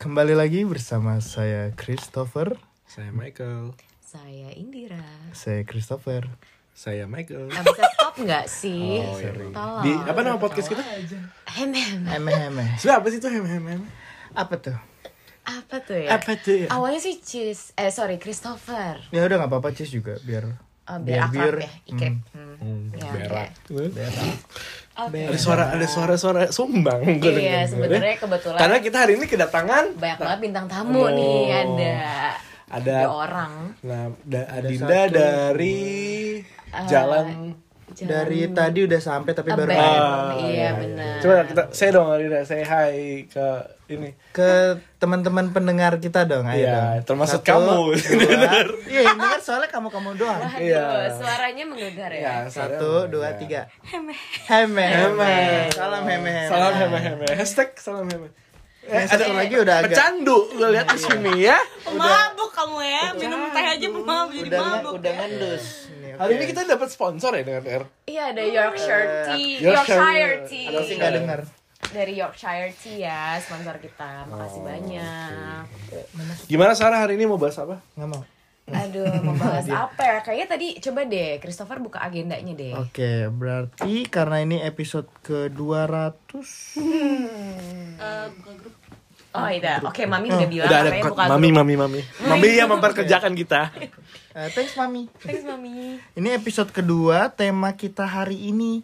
Kembali lagi bersama saya Christopher. Saya Michael. Saya Indira. Saya Christopher. Saya Michael. Nah, bisa stop nggak sih? Oh, iya. Tolong. Di apa nama podcast kita? Hem, hem. Emeh emeh. Sudah apa sih itu hem hem hem? Apa tuh? Apa tuh ya? Apa tuh? ya? Awalnya sih Cheese, eh sorry Christopher. Ya udah nggak apa-apa Cis juga biar Oh, biar Biar- akrab biar- ya, ikrip. Hmm. Hmm, Ya, berak. berak. Oke. Ada suara ada suara suara sumbang. gua Iya, sebenarnya kebetulan Karena kita hari ini kedatangan banyak banget bintang tamu Oh. nih, ada ada orang. nah da, Adinda satu. dari Eh, jalan Jalan- Dari tadi udah sampai tapi baru. Ah, iya, benar. Coba kita saya dong Adinda, saya hai ke ini. ke teman-teman pendengar kita dong. Ayo Iya, dong. termasuk Satu, kamu. Iya, ini kan soalnya kamu-kamu doang. Waduh, Iya. suaranya menggegar ya. Ya, Satu, dua, ya. tiga. Heme. Heme. Heme. Salam heme heme. Salam heme heme. Hashtag salam heme. Yang satu lagi udah agak Pecandu, gue lihat di sini ya. Mabuk kamu ya, minum teh aja mabuk jadi udah mabuk. udah ngendus. Nih, Hari ini kita dapat sponsor ya dengan R. Iya, ada Yorkshire Tea, Yorkshire. Yorkshire Tea. Atau sih nggak dengar. dari Yorkshire Tea ya sponsor kita Oh, makasih banyak Gimana Sarah hari ini mau bahas apa? Nggak mau. Aduh membahas apa ya? Kayaknya tadi coba deh Christopher buka agendanya deh. Oke, berarti karena ini episode ke 200 Eh, buka grup. oh iya. Oke mami udah bilang Udah ada buka mami, grup. mami, mami. Mami yang memperkerjakan kita. Eh, thanks mami. thanks mami. Ini episode kedua, tema kita hari ini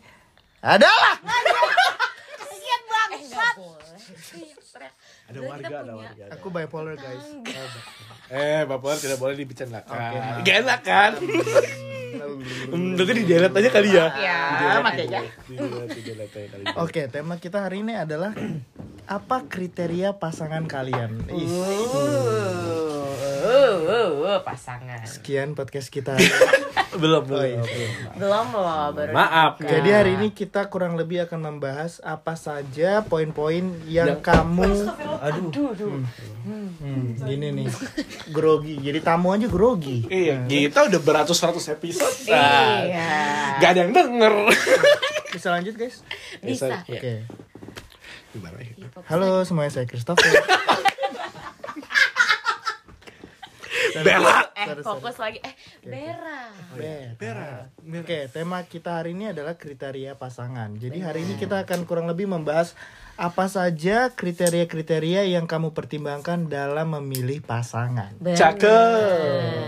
adalah Kasihan eh nggak boleh Ada Kita warga, ada punya warga. aku bipolar guys. Eh, Bapak tidak boleh dibicarakan. Gak enak kan? Hmm, Nanti di delete aja kali ya. ya makanya. Di di. Oke, tema kita hari ini adalah apa kriteria pasangan kalian? Uh, uh, uh, uh, pasangan sekian podcast kita. Belum, Oh, iya. belum. belum loh baru Maaf. dibuka. Jadi hari ini kita kurang lebih akan membahas apa saja poin-poin yang kamu aduh, Duh, duh. hmm, gini nih. Grogi. Jadi tamu aja grogi. Iya, kita udah beratus-ratus episode. Nah, iya Gak ada yang denger. Bisa lanjut guys? bisa Iya. Oke. Ya? Halo semuanya saya Christopher. Bella. eh Sorry, sorry. fokus lagi eh Bera Ber. Bera. Oke, tema kita hari ini adalah kriteria pasangan. Jadi hari ini kita akan kurang lebih membahas apa saja kriteria-kriteria yang kamu pertimbangkan dalam memilih pasangan. Bener. Cakep.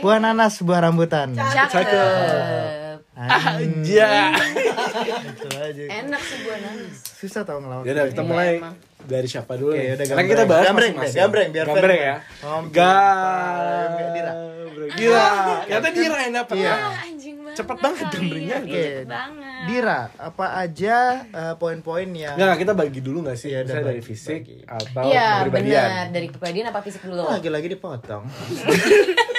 Buah nanas, buah rambutan. Cakep. Aja. Itu aja. Enak sih buah nanas. Susah tau ngelawak. Ya udah kita Iya, mulai emang. Dari siapa dulu Oke, udah Karena gambreng. kita bahas Gambreng deh, masing-masing. gambreng, biar gambreng ya. Oh, Ga. Dira. Dira. Ternyata Dira yang dapat Iya. ya. Anjing banget. Cepet banget gambrengnya. Iya, banget. Dira, apa aja eh, poin-poin yang Enggak, kita bagi dulu gak sih? Iya, Misalnya udah dari fisik bagi. atau Iya, kepribadian. benar. Dari kepribadian apa fisik dulu? lagi-lagi dipotong?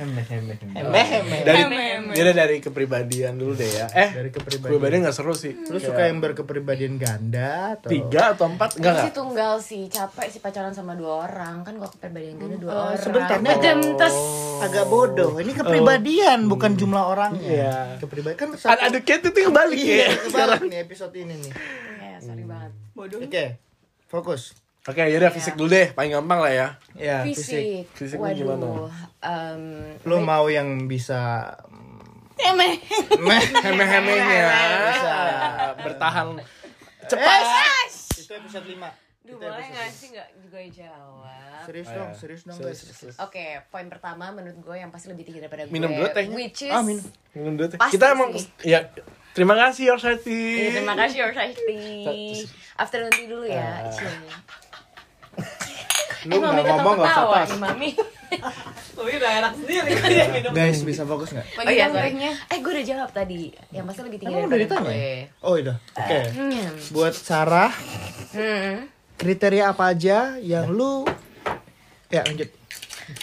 Hemeh, hemeh, hemeh. Emeh, emeh. Dari, jadi dari kepribadian dulu deh ya. Eh, Dari kepribadian. kepribadian gak seru sih. Lu suka yang berkepribadian ganda atau Tiga atau empat? Enggak Gue sih enggak? tunggal sih, capek sih pacaran sama dua orang Kan gua kepribadian ganda dua Oh, orang sebentar, nih. Bedem, tes. agak bodoh. Ini kepribadian bukan jumlah orangnya. Iya. Kepribadian kan Ada ada cat itu kembali Iya, ya. sekarang nih episode ini nih. Ya, sorry banget Bodoh. Oke, fokus. Oke, yaudah fisik dulu deh, paling gampang lah ya. Ya, fisik. Fisik, Fisik lu gimana? waduh em, Lu mau yang bisa Emeh. meh Hemeh-hemehnya bisa bertahan cepat. Itu episode 5. Duh, boleh gak sih gak juga jawab Serius Oh, dong, iya. serius dong Serius, guys. serius. Oke, poin pertama menurut gue yang pasti lebih tinggi daripada gue Minum dulu tehnya. Which is Ah, minum. Minum dulu teh. Pasti Kita emang sih. ya terima kasih Your Sati. Iya, terima kasih Your Safety Afternoon tea dulu ya. Cie. Lu Eh, mami nggak ngomong nggak usah pas. mami Tapi udah enak sendiri minum. Guys, bisa fokus nggak? Oh iya, sorry. Eh, gue udah jawab tadi Yang pasti lebih tinggi Emang udah daripada ditanya? gue Oh, udah. Oke. Hmm. Buat Sarah, Hmm. kriteria apa aja yang lu Ya, lanjut.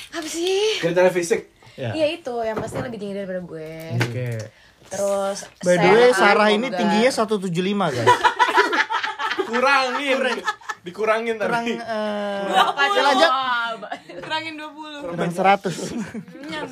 Apa sih? Kriteria fisik. Ya. Iya itu, yang pasti lebih tinggi daripada gue Oke. Terus By the way, Sarah ini tingginya 175, guys. Kurangin. Dikurangin Kurang tapi. eh Apa kecil aja. Kurangin 20. kurang 100. Nyam.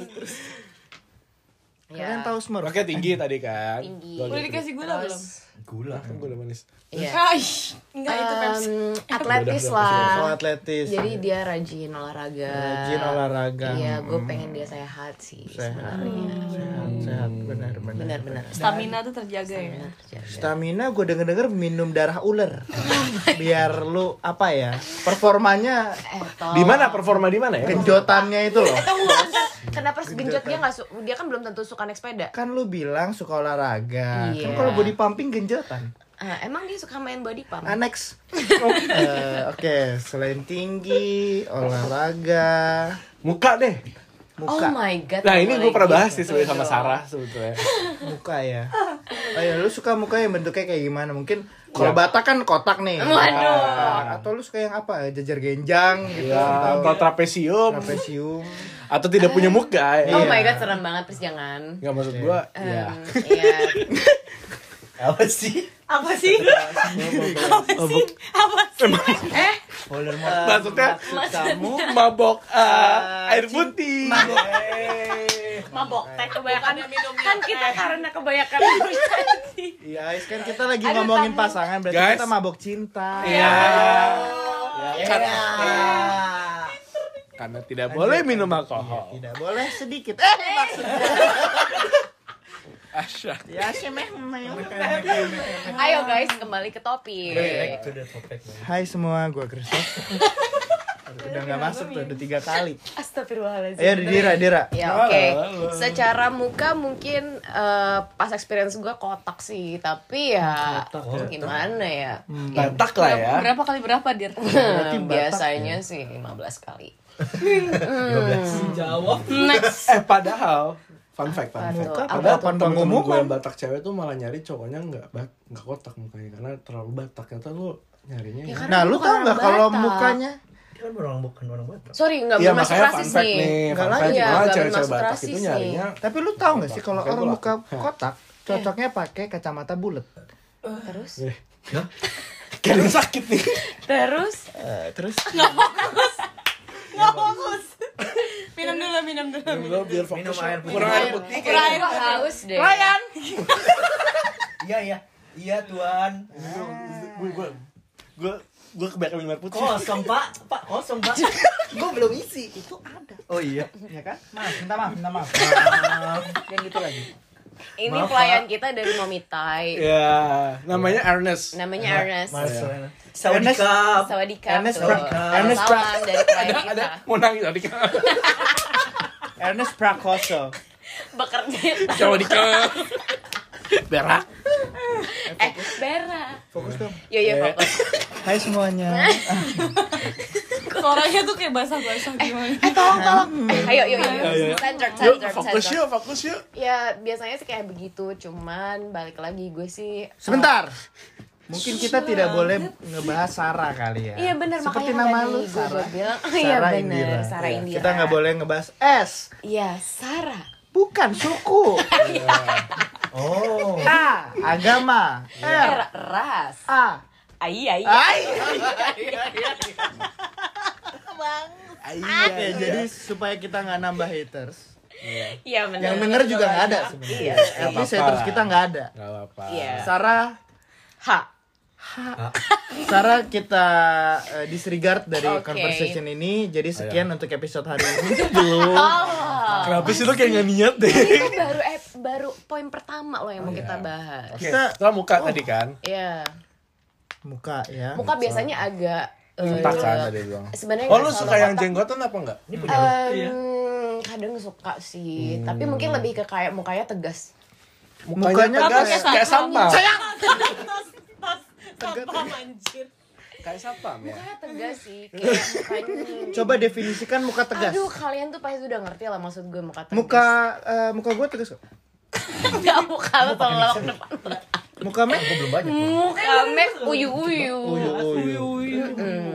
Kalian tahu Smurf? Oke tinggi tadi kan. Tinggi. Boleh lihat. dikasih gula belum? Gula. Kan gula manis. Iya. Aish, enggak itu Pepsi. Atletis lah. Oh, atletis. Jadi dia rajin olahraga. Rajin olahraga. Iya, gue pengen dia sehat sih sehat, sebenarnya. sehat, sehat, benar, benar. Benar-benar. Stamina tuh terjaga ya. Benar, terjaga. Stamina gue denger denger minum darah ular, biar lu apa ya performanya Eh. Di mana performa di mana ya? genjotannya itu loh. Kenapa genjot dia nggak su- dia kan belum tentu suka naik sepeda. Kan lu bilang suka olahraga, Iya. kan kalau body pumping Ah, emang dia suka main body pump? Ah, next. Eh, Oke, selain tinggi, olahraga, Muka deh. Oh muka, my god. Nah ini gue pernah bahas sih Gitu sebenarnya sama. Sarah sebetulnya. muka ya. Oh ya, lu suka muka yang bentuknya kayak gimana? Mungkin kalau Ya. Batak kan kotak nih. Waduh. Ah, Atau lu suka yang apa? Jajar genjang gitu Ya, atau trapesium trapesium. atau tidak punya muka. Oh Iya. my god, serem banget please jangan. Nggak maksud gue. Ya. Iya. Apa sih? Apa sih? Apa sih? Apa sih? Eh, Folder Maksudnya kamu mabok ah, air putih. mabok teh kebanyakan minumnya kan kita karena kebanyakan Iya, Ais, kan kita lagi Aduh, ngomongin tamu. pasangan, berarti Guys. kita mabok cinta. Iya. Ya, Kan- iya. Karena tidak boleh minum alkohol. Tidak boleh sedikit. Eh, maksudnya. Asya. Ya, sih meh. meh. ayo guys kembali ke topik Back to the topic. man. Hai semua, gua Christoph. Udah nggak masuk tuh, udah tiga kali. Astagfirullahaladzim Ayo, Dira, Dira. Ya oke. Secara muka mungkin eh, pas experience gue kotak sih, tapi ya gimana ya? Batak lah ya. Berapa kali berapa, Dir? Biasanya sih 15 kali. Jawab. Next. Eh padahal fun fact, fun Apa fact. Apa? Padahal temen-temen gue yang Batak cewek tuh malah nyari cowoknya nggak bat nggak kotak mukanya karena terlalu Batak. Ternyata lu nyarinya Ya ya. Nah, lu tau nggak kalau mukanya? Kan orang bukan orang Batak. Sorry nggak Iya bermaksud rasis nih. nih. Lagi. fact Iya, malah nggak cewek-cewek bermaksud Batak itu nih. nyarinya Tapi lu tahu nggak sih kalau orang muka kotak cocoknya pakai kacamata bulat. Terus, Eh, kayak ada sakit nih. terus, Eh, terus Nggak fokus. Minum dulu, minum dulu. Gue biar fokus. Minum air putih. Kurang air putih. kurang air haus deh. Ryan. Iya iya. Iya tuan. Gue gue gue gue kebanyakan minum air putih. Kosong pak. Pak kosong pak. gue belum isi. Itu ada. Oh iya. Ya kan? Maaf, minta maaf, minta maaf. Jangan gitu lagi. Ini Maaf, pelayan kita dari Momitai. Ya, namanya Ernest. Namanya Ernest. Mas. Iya. Sawadikap. Sawadikap Ernest. Pra- Ernest Salam dari pelayan Ada kita. ada mau nangis tadi kan. Ernest Prakoso. Bekerja. Di Berak. Eh, Bera. Fokus dong. Yo yo fokus. Hai semuanya. Suaranya tuh kayak basah-basah gimana. Eh tolong tolong. Eh ayo yo yo. Ayo, yo. ayo. Center Yuk, center fokus yuk, fokus yuk. Ya biasanya sih kayak begitu, cuman balik lagi gue sih. Sebentar. Mungkin kita tidak boleh ngebahas Sarah kali ya. Iya benar Seperti makanya nama tadi lu gue Sarah. bilang. Oh, iya Sarah benar, Indira. Sarah Iya. Indira. Kita nggak boleh ngebahas S. Iya, Sarah. Bukan suku. Oh. A. Agama. R. Ras. A. Ai ai. Ai. Iya, Ya, jadi supaya kita nggak nambah haters. Iya benar. Yang denger juga nggak ada sebenarnya. Iya. Least haters kita nggak ada. Gak apa-apa. Iya. Sarah H. Sarah kita eh, disregard dari Oke. conversation ini. Jadi sekian untuk episode hari ini. Belum. Oh. Kenapa sih lu kayak gak niat deh? Itu baru eh, baru poin pertama loh yang mau kita bahas. Oke, Kita- setelah muka tadi kan. Iya. Muka ya. Muka biasanya agak eh, Kotak kan tadi bilang. Sebenarnya Oh lu suka yang jenggotan apa enggak? Ini punya lu. Em, kadang suka sih, tapi mungkin lebih ke kayak mukanya tegas. Mukanya tegas, kayak- kayak satpam. Satpam anjir. Kayak satpam ya. Mukanya tegas sih, kayak mukanya. Coba definisikan muka tegas. Aduh, kalian tuh pasti udah ngerti lah maksud gue muka tegas. Muka eh, muka gue tegas kok. Enggak muka lo tolong lewat depan. Muka meh Aku belum banyak. Muka mek uyu uyu. uyu uyu.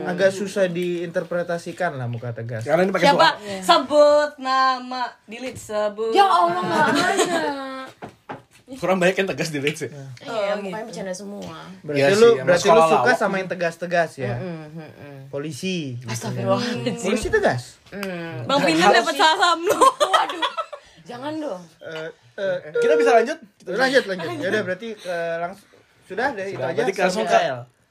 Agak susah diinterpretasikan lah muka tegas. Karena ini pakai Siapa? Sebut nama. Delete sebut. Ya Allah nggak ada. Kurang banyak yang tegas di lead sih. Iya, mukanya bercanda semua. Berarti Iya lu sih, berarti lu suka lawak. sama yang tegas-tegas ya. Hmm, hmm, hmm. Polisi. Astagfirullahaladzim. Polisi tegas. Hmm. Bang Pinan dapat salam lu. Waduh. Jangan dong. Eh, eh, Kita bisa lanjut? Kita bisa- lanjut lanjut. Ya udah berarti eh, langsung Sudah deh itu aja. berarti langsung ke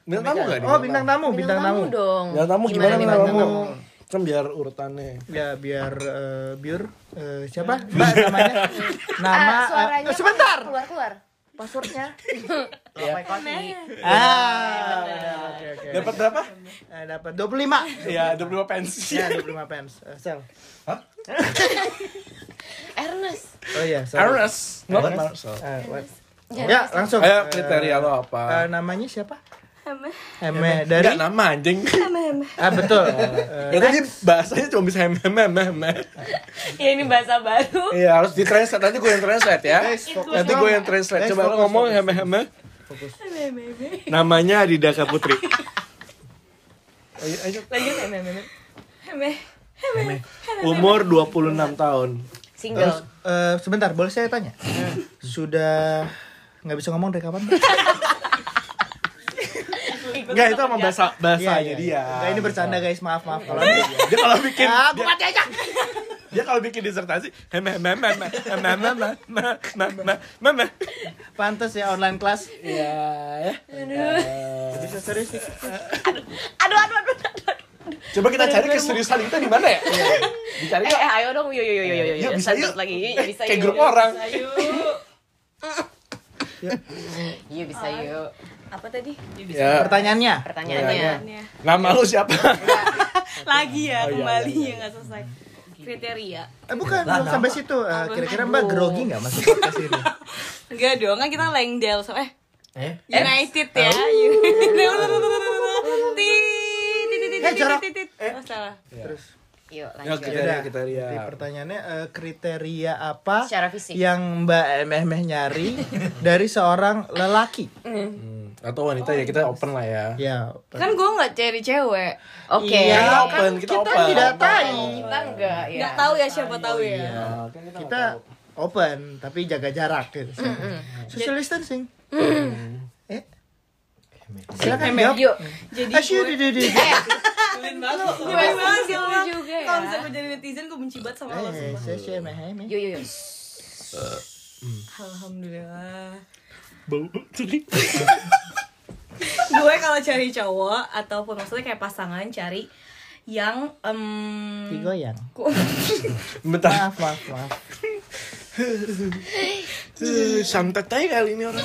bintang tamu nih? Oh, bintang tamu, bintang tamu. dong. Bintang tamu gimana bintang tamu? kan biar urutannya. Ya biar eh, uh, biar uh, eh, siapa? Hmm. Mbak namanya? Nama uh, suaranya uh, sebentar! keluar keluar. Passwordnya? Ya. Oh ah ya, okay, okay. dapat berapa? Dapat dua puluh lima. Iya, ya dua puluh lima pens ya dua puluh lima pens uh, sel. Ernest. Oh ya yeah, Ernest. What, what? Uh, what? Ya, langsung. Ayo, kriteria uh, lo apa? Uh, namanya siapa? Heme. Heme dari Enggak nama anjing. Heme heme. Ah betul. Berarti ini bahasanya cuma bisa hem hem hem hem. hem. Ya ini bahasa baru. Iya, harus di translate nanti gue yang translate ya. Fokus Nanti gue yang translate. Coba lo fokus, ngomong fokus. hem hem hem. Fokus. Heme heme heme. Namanya Adidaka Putri. Ayo, ayo. Lanjut Mem, Mem. Heme. Heme. Umur 26 tahun. Single. Terus, eh, sebentar, boleh saya tanya? Sudah nggak bisa ngomong dari kapan? Enggak itu sama bahasa bahasa ya dia. Enggak ini bercanda guys, maaf maaf kalau dia dia kalau bikin aku mati aja. Dia kalau bikin disertasi, meme meme meme meme meme meme Pantas ya online class Iya ya. Bisa serius. Aduh aduh aduh. Coba kita cari keseriusan kita di mana ya? Dicari eh, eh, ayo dong, yuk, yuk, yuk, yuk, yuk, bisa yuk, lagi, yuk, bisa yuk, kayak grup orang. Yuk, bisa yuk. Apa tadi? Ya. Pertanyaannya. Pertanyaannya. Ya. Nama lu siapa? Lagi ya Oh, iya, kembali iya, ya nggak selesai. Kriteria. Eh bukan, Lah, belum sampai situ. Eh, Kira-kira Mbak grogi nggak masuk podcast ini? Enggak dong, kan kita Lengdel so eh Eh? United ya. Eh, jarak. Oh, salah. Terus Yuk, Ya, lanjut. kriteria Yaudah, kriteria. Jadi pertanyaannya eh, kriteria apa Secara fisik. yang Mbak Emeh nyari dari seorang lelaki? Hmm, Atau wanita ya kita open lah ya. Ya, Kan gue nggak cari cewek. Oke. Iya, Kita kan open, kita kita open. tidak tahu. Kita enggak ya. Nggak tahu ya siapa tahu ya. Nah, kan kita Kita open tapi jaga jarak gitu. Social distancing. Eh, silakan Mem, jawab. Yuk. Jadi Asyik, gue di, di, di. Nyebelin banget. Nyebelin banget sih orang. juga ya. Kalau misalnya gue jadi netizen gue benci banget sama lo Eh, saya Emeh. Yuk, yuk, yuk. Alhamdulillah. Bau. gue kalau cari cowok ataupun maksudnya kayak pasangan cari yang em Digoyang. Bentar. Maaf, maaf, maaf. Eh, Santet aja kali ini orang.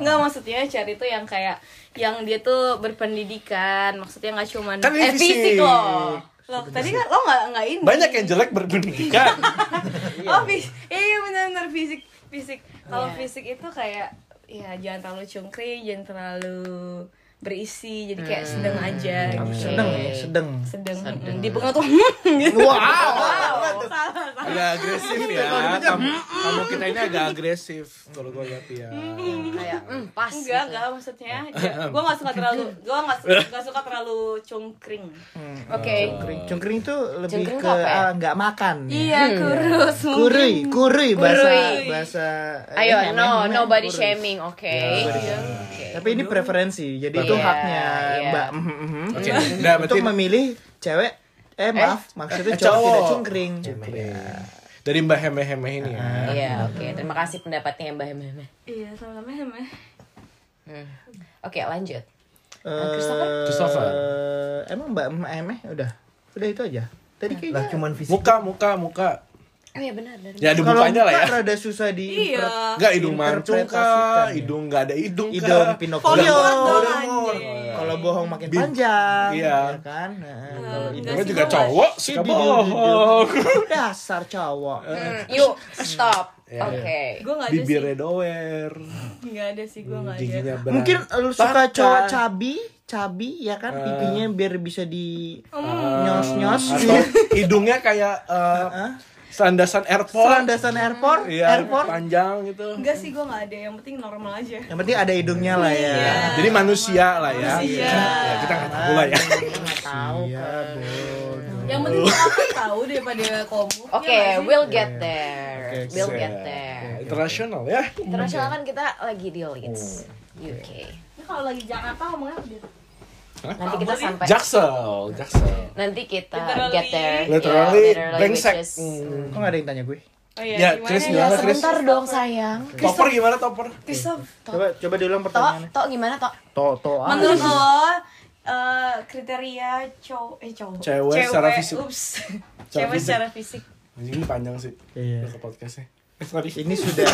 nggak maksudnya cari tuh yang kayak yang dia tuh berpendidikan maksudnya nggak cuman Kan eh fisik loh loh tadi kan lo nggak nggak ini Banyak yang jelek berpendidikan. oh iya benar-benar fisik fisik kalau Iya. fisik itu kayak ya jangan terlalu cungkring jangan terlalu berisi jadi kayak sedang aja gitu. Sedang ya, sedang. sedang di pengen tuh Wow. salah salah agak agresif ya. Kamu, kamu kita ini agak agresif kalau gue lihat ya. Kayak, hmm, pas. enggak enggak maksudnya gue nggak suka terlalu gue nggak nggak suka terlalu cungkring Oke. Cungkring, cungkring itu lebih Cungkring ke tuh ya? ah, nggak makan. iya kurus Kurui, kurui bahasa Kurui. bahasa Ayo, eh, no, nobody kurui. shaming, oke. Ya, Oke. Tapi ini preferensi, jadi itu Iya, haknya iya. Mbak mhm, mhm. Oke. Nah, untuk berarti memilih cewek eh maaf maksudnya Eh, cowok, cowok. tidak cungkring. dari Mbak Heme Heme ini ya. Iya, oke. Terima kasih pendapatnya Mbak Heme. iya sama-sama sama Hmm. Oke, lanjut. Eh, Christopher? Christopher. Emang Mbak Emeh udah. Udah itu aja. Tadi Lah kayaknya cuman fisik. Muka, muka, muka. Oh iya benar dari Ya ada kalau mukanya lah ya. muka rada susah di Iya. Enggak hidung mancung kah? ya. Hidung enggak ada hidung kah? hidung Voldemort. anjing. Kalau bohong makin Bin- panjang, Iya. ya kan? Nah, kalau enggak hidung Namanya sih, juga gua cowok di- bohong. dasar cowok. Hmm, Yuk, stop. Ya. Oke. gue nggak ada sih Bibirnya doer. nggak ada sih gue nggak ada. Mungkin lu suka cowok cabi, cabi ya kan Eh. pipinya biar bisa di Ah, nyos-nyos. Atau hidungnya kayak eh, Hah? sandasan airport. Selandasan airport, Iya, airport. panjang gitu. enggak sih gue nggak ada yang penting normal aja Yang penting ada hidungnya lah ya. Iya. Jadi manusia lah ya. Manusia. Ya, kita nggak tahu lah ya. Nggak tahu iya, bodoh. yang penting apa tahu daripada Oke, Iya nggak sih? we'll get there. Oke, We'll get there. Internasional ya. Internasional kan kita lagi di Leeds, UK. Ini kalau lagi Jakarta ngomongnya gitu Nanti kita sampai Jaksel, Jaksel. nanti kita Literally. get there. Literally, Yeah, brengsek. which is- Hmm. Kok nggak ada yang tanya gue? Oh iya, Ya, gimana Chris ya? gimana Chris? Sebentar dong sayang. Topper gimana topper? Christoph. Coba coba diulang Tok, pertanyaannya. tok gimana tok? To to. Menurut lo eh, kriteria cowok eh cowok Cewek secara fisik. Ups. Cewek fisik. secara fisik. Anjing ini panjang sih. Iya. Ke podcastnya. Eh, sorry. Ini sudah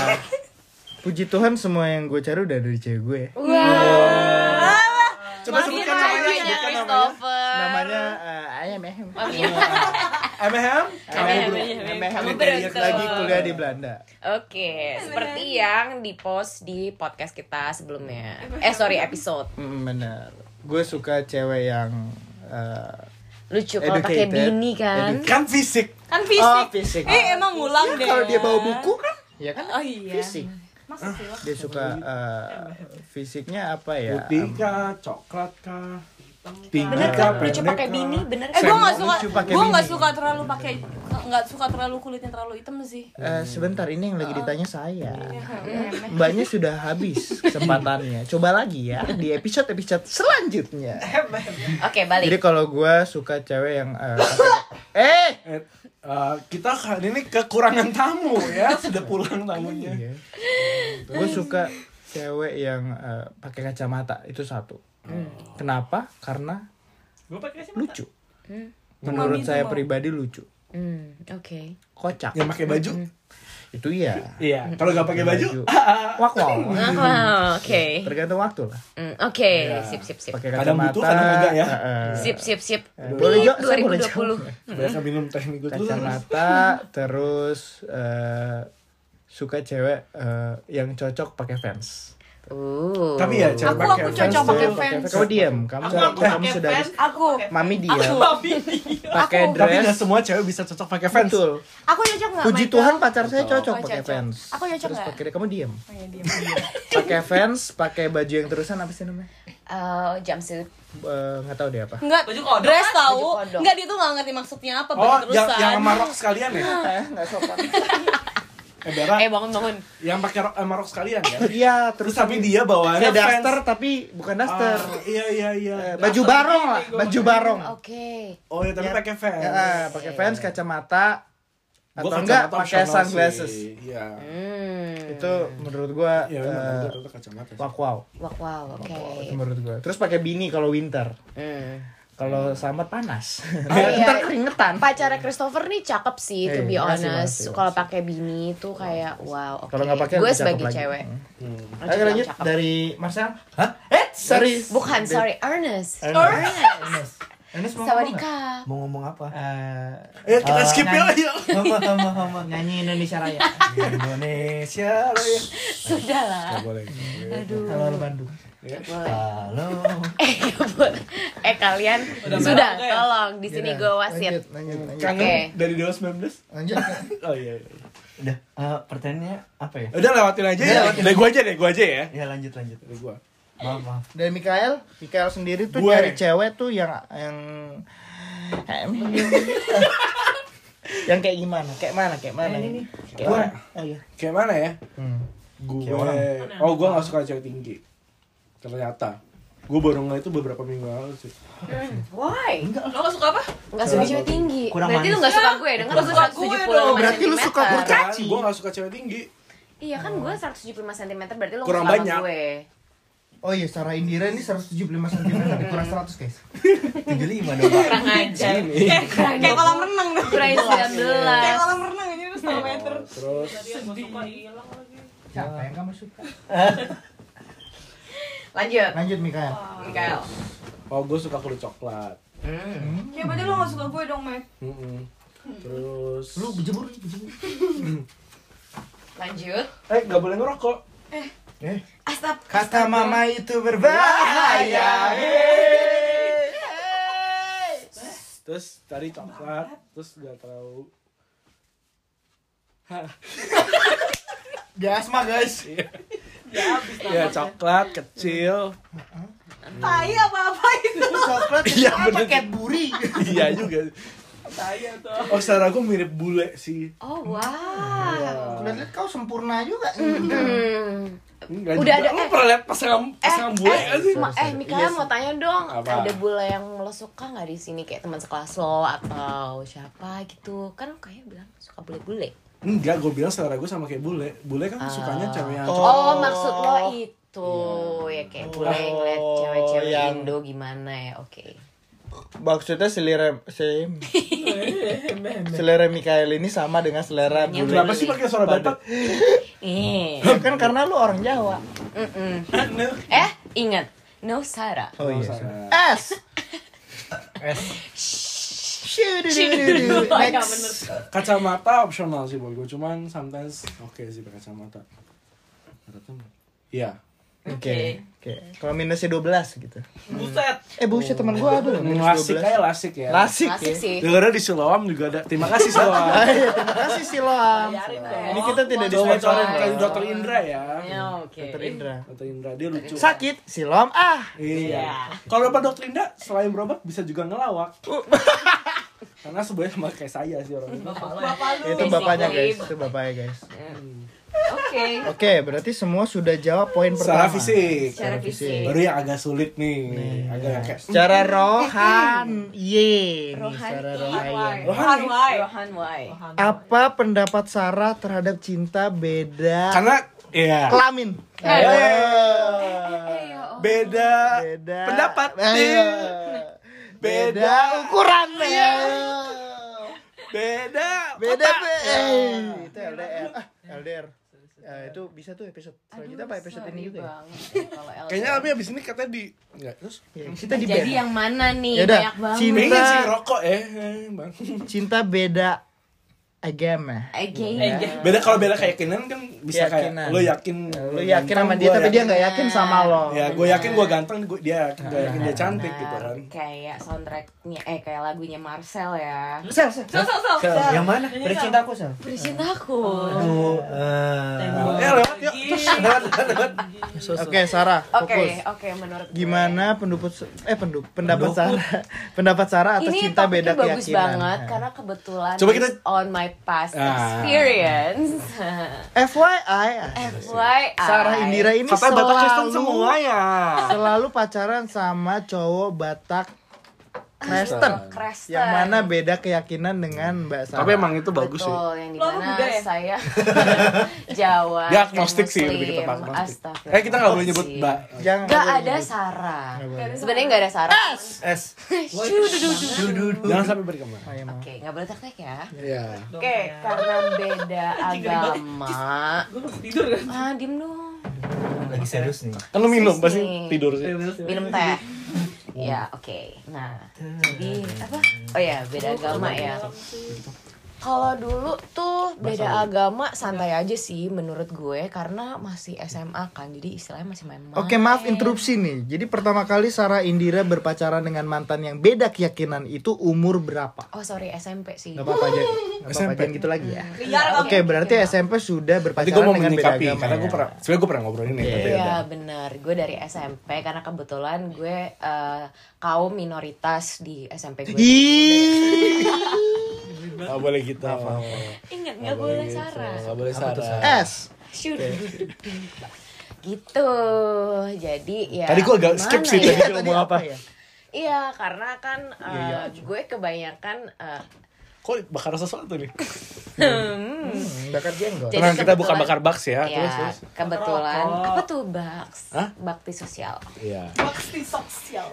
Puji Tuhan semua yang gue cari udah dari cewek gue. Coba sebutkan namanya, Namanya sebutkan namanya. Christopher. Namanya eh, Ayam Ehem. Emhem? Ehem Kriteria lagi kuliah di Belanda. Oke, seperti yang di post di podcast kita sebelumnya. Eh sorry episode. Mm, bener. Gue suka cewek yang eh, Lucu kalau pakai bini kan. Kan fisik. Kan fisik. Oh, fisik. Eh emang ngulang deh. kalau dia bawa buku kan, ya kan Oh iya. fisik. Sih lo? Dia suka eh, fisiknya apa ya? Putih kah? Coklat kah? Tinggi Bener kah? kan? Lucu pakai bini, bener Eh gue gak suka, gue gak bini. suka terlalu pakai, gak suka terlalu kulitnya terlalu hitam sih. Eh, sebentar ini yang lagi ditanya saya. Mbaknya sudah habis kesempatannya. Coba lagi ya di episode episode selanjutnya. Oke, balik. Jadi kalau gue suka cewek yang eh, pakai- eh Eh, eh, kita kali ini kekurangan tamu ya. Sudah pulang tamunya. gue suka cewek yang eh, pakai kacamata itu satu. Kenapa? Karena Gue pakai sih. lucu. Menurut Mami saya pribadi lucu. Hmm, oke. Kocak. Yang pakai baju? Itu iya. Iya. Kalau nggak pakai baju? Wak wow. Ah, Oke. Tergantung waktu lah. Hmm, Oke, sip sip sip. Pakai Kadang kacamata. butuh, kadang enggak ya. eh, eh, Sip sip sip. Boleh, Nih, Jo? Saya boleh 2020. Biasa minum teh minggu dulu. kacamata terus eh, suka cewek eh, yang cocok pakai fans. Uh. Tapi ya cewek Aku- pakai aku fans cocok pakai fans. Kamu diam, kamu kamu sudah Aku, mami diam. Pakai Tapi dress. nggak semua cewek bisa cocok pakai fans. Betul. aku cocok gak? Puji Tuhan pacar saya cocok Oh, pakai cocok. fans. Aku cocok Terus nggak? pakai kamu diam. Oh, iya, diem. Pakai fans, pakai baju yang terusan apa sih namanya? Eh, jumpsuit. Eh, Nggak tahu deh apa. Enggak, Baju kodok dress kan? tahu. Enggak, dia tuh gak ngerti maksudnya apa Oh, baju yang terusan. yang sama rok sekalian ya? Nggak sopan. Eh, Eh bangun bangun. yang pakai rok sama rok sekalian kan? Iya, Terus terus tapi dia bawaannya daster tapi bukan daster. Ah, iya iya iya. Eh, baju barong lah, baju barong. Oke. Oh ya tapi Ya. pakai fans. Ya, ah, pakai fans, kacamata, Gua atau kacamata enggak pakai sunglasses. Iya. Hmm. Itu menurut gua Iya, eh, memang betul kacamata. wak wow. Wow, wow, oke. Itu menurut gua. Terus pakai bini kalau winter. Hmm. Kalau summer panas. Oh, iya. Ntar keringetan. Pacarnya Christopher nih cakep sih, to Eh, be makasih, honest. Kalau pakai bini tuh kayak wow, oke. Kalau nggak pakai gue sebagai lagi. cewek. Hmm. Lanjut, Ayo lanjut cakep. dari Marcel. Hah? Eh, sorry. Bukan, sorry, Ernest. Ernest. Ernest. Ernest mau ngomong. Mau ngomong apa? Eh, Eh kita Eh, skip ya. Hama hama hama. nyanyi Indonesia Raya. Indonesia Raya. Sudahlah. Aduh. Halo Bandung. Halo. Eh, eh kalian sudah tolong di sini gue wasit. Lanjut, lanjut, lanjut. Kangen Oke. dari Dewa 19? Lanjut. Oh iya. iya. Udah, eh, pertanyaannya apa ya? Udah lewatin aja ya. Dari gua aja deh, gua aja ya. Ya lanjut lanjut. Dari gua. Maaf maaf. Dari Mikael, Mikael sendiri tuh Gue. nyari cewek tuh yang yang yang kayak gimana? Kayak mana? Kayak mana? Kayak Gue. mana? Oh iya. Kayak mana ya? Hmm. Gue. Kayak. Oh, gua gak suka cewek tinggi. Ternyata. Gue baru ngeliat itu beberapa minggu lalu sih. Why? Lo gak suka apa? Enggak suka cewek tinggi. Kurang Berarti lu manis. enggak suka gue, dengan gue suka 175 gue dong. Berarti lu suka kurcaci. Gue gak suka cewek tinggi. Iya kan gue 175 cm berarti lu Kurang banyak. gue. Oh iya, Sarah Indira ini 175 cm, kurang 100 guys. 75 dong, Pak. Kurang. Eh, kayak kolam renang dong. Kurang Kayak 19. kolam renang aja udah setengah meter. Terus Siapa yang kamu suka? Lanjut. Lanjut Mikael. Mikael. Oh, gue suka kulit coklat. Ya berarti lo gak suka gue dong, Mac. Mm-mm. Terus Lu berjemur, berjemur. Lanjut. Eh, gak boleh ngerokok. Eh, Astap. kata mama itu berbahaya. Hey. Terus tadi coklat, terus gak terlalu Dia asma guys. Ya coklat kecil. Tai apa-apa itu. Coklat Iya, apa bener. Cadbury? Iya juga. Oh, secara gue mirip bule sih. Oh wow. Udah lihat kau sempurna juga. Hmm. Enggak Udah juga. ada- Lu eh. pernah lihat pasangan pasangan bule eh, gak sih? Ma- eh Mikael mau tanya dong, Apa? ada bule yang lo suka nggak di sini kayak teman sekelas lo atau siapa gitu? Kan kayak bilang suka bule-bule. Enggak, gue bilang selera gue sama kayak bule. Bule kan sukanya cewek yang Oh, Oh. maksud lo itu ya kayak gue ngeliat Oh, cewek-cewek yang- Indo gimana ya? Oke. Maksudnya selera se selera Mikael ini sama dengan selera bule. Kenapa sih pakai suara Batak? Eh. kan karena lu orang Jawa. Mm-mm. Eh, ingat. No Sarah. Oh iya. Salah. S. S. Iya, Next. Kacamata opsional sih buat gue, cuman sometimes oke sih pakai kacamata. Iya. Oke. Oke. Kalau minusnya 12 gitu. Buset. Eh buset teman gua ada loh minus Lasik 12. kayak lasik ya. Lasik, Asik ya. sih. Dengarnya di Siloam juga ada. Terima kasih Siloam. Iya, terima kasih Siloam. Bayarin dong. Ini kita tidak coba loh. Dokter Indra ya. Ya, oke. Dokter Indra. Dokter Indra dia lucu. Sakit, Siloam ah. Iya. Kalau dapat dokter Indra selain berobat bisa juga ngelawak. Karena sebenarnya sama kayak saya sih orangnya. Bapak lu. Itu bapaknya guys, itu bapaknya guys. Oke. Oke, berarti semua sudah jawab poin Secara pertama. fisik. Secara fisik. Baru yang agak sulit nih. Agak yang kayak Secara rohan, ye. nih. Secara. Rohan Wai. Rohan Wai. Apa pendapat Sarah terhadap cinta beda karena ya kelamin? Eh, Eh, beda Beda pendapat. Beda ukuran ya. beda Beda be. Eh, itu LDR. Ah, LDR. Ya, itu bisa tuh episode selanjutnya apa episode ini juga ya? kayaknya tapi abis ini katanya di enggak terus Ya, kita di Jadi beda. yang mana nih? Yaudah, Banyak banget. cinta- sih rokok eh eh, bang Cinta beda agama. Again. beda kalau beda keyakinan kan bisa Keyakinan. kayak lo yakin Lu yakin sama dia tapi dia nggak yakin sama lo. ya gue yakin gue ganteng gua- dia yakin gue yakin dia cantik gitu kan Kayak soundtracknya, eh kayak lagunya Marcel ya. Sel, sel. Sel, sel, sel. Sel, yang mana? Beri cintaku, Sel. Bercintaku. Aduh, eh, eh lewat yuk lewat lewat Oke, Sarah, Oke, fokus. oke menurut gue. Gimana pendapat eh pendu, pendapat Sarah pendapat Sarah atas Ini cinta topiknya beda bagus keyakinan. banget karena kebetulan Coba kita- based on my past Ah. experience. FYI, FYI. Sarah Indira ini Kata Batak Kristen selalu semua ya selalu pacaran sama cowok Batak Kristen. Kristen. Yang mana beda keyakinan dengan Mbak Sarah. tapi emang itu bagus sih Betul, yang di mana Buddha ya? saya Jawa. Dia dan agnostik sih, lebih tempat agnostik. Astagfirullah. eh kita nggak boleh nyebut mbak Jangan Gak ada. Sarah. Nggak. Sebenarnya gak ada Sarah. S. jangan sampai berkembang. Oke, gak boleh teknik ya. Iya. Oke, karena beda agama. Gue tidur kan? Ah, diem dong. lagi serius nih. kan lu minum pasti tidur sih Minum teh. Ya, oke. Nah, jadi apa? Oh ya, beda agama ya. Kalau dulu tuh beda agama santai aja sih menurut gue karena masih SMA kan. Jadi istilahnya masih main-main. Oke maaf interupsi nih. Jadi pertama kali Sarah Indira berpacaran dengan mantan yang beda keyakinan itu umur berapa? Oh, sorry SMP sih. Gak apa-apa aja. Gak SMP. jangan gitu lagi ya. Kamu. Oke berarti SMP sudah berpacaran gue mau dengan beda agama. karena gue ya? pernah sebenarnya gue pernah ngobrol ini tapi Iya udah. bener, gue dari SMP karena kebetulan gue eh, kaum minoritas di SMP gue. Gak boleh gitu. Ingat nggak boleh Sarah. Gak boleh Sarah. S. Shoot. Gitu. Jadi ya. Tadi gue agak skip sih ya? tadi ngomong apa. ya? Iya, karena kan eh, gue kebanyakan eh, Kok bakar sesuatu nih? Hmm, bakar jenggot. Jadi Tenang kita bukan bakar baks ya. ya, Terus terus. kebetulan apa tuh Baks? Hah? Bakti sosial. Iya. Bakti sosial.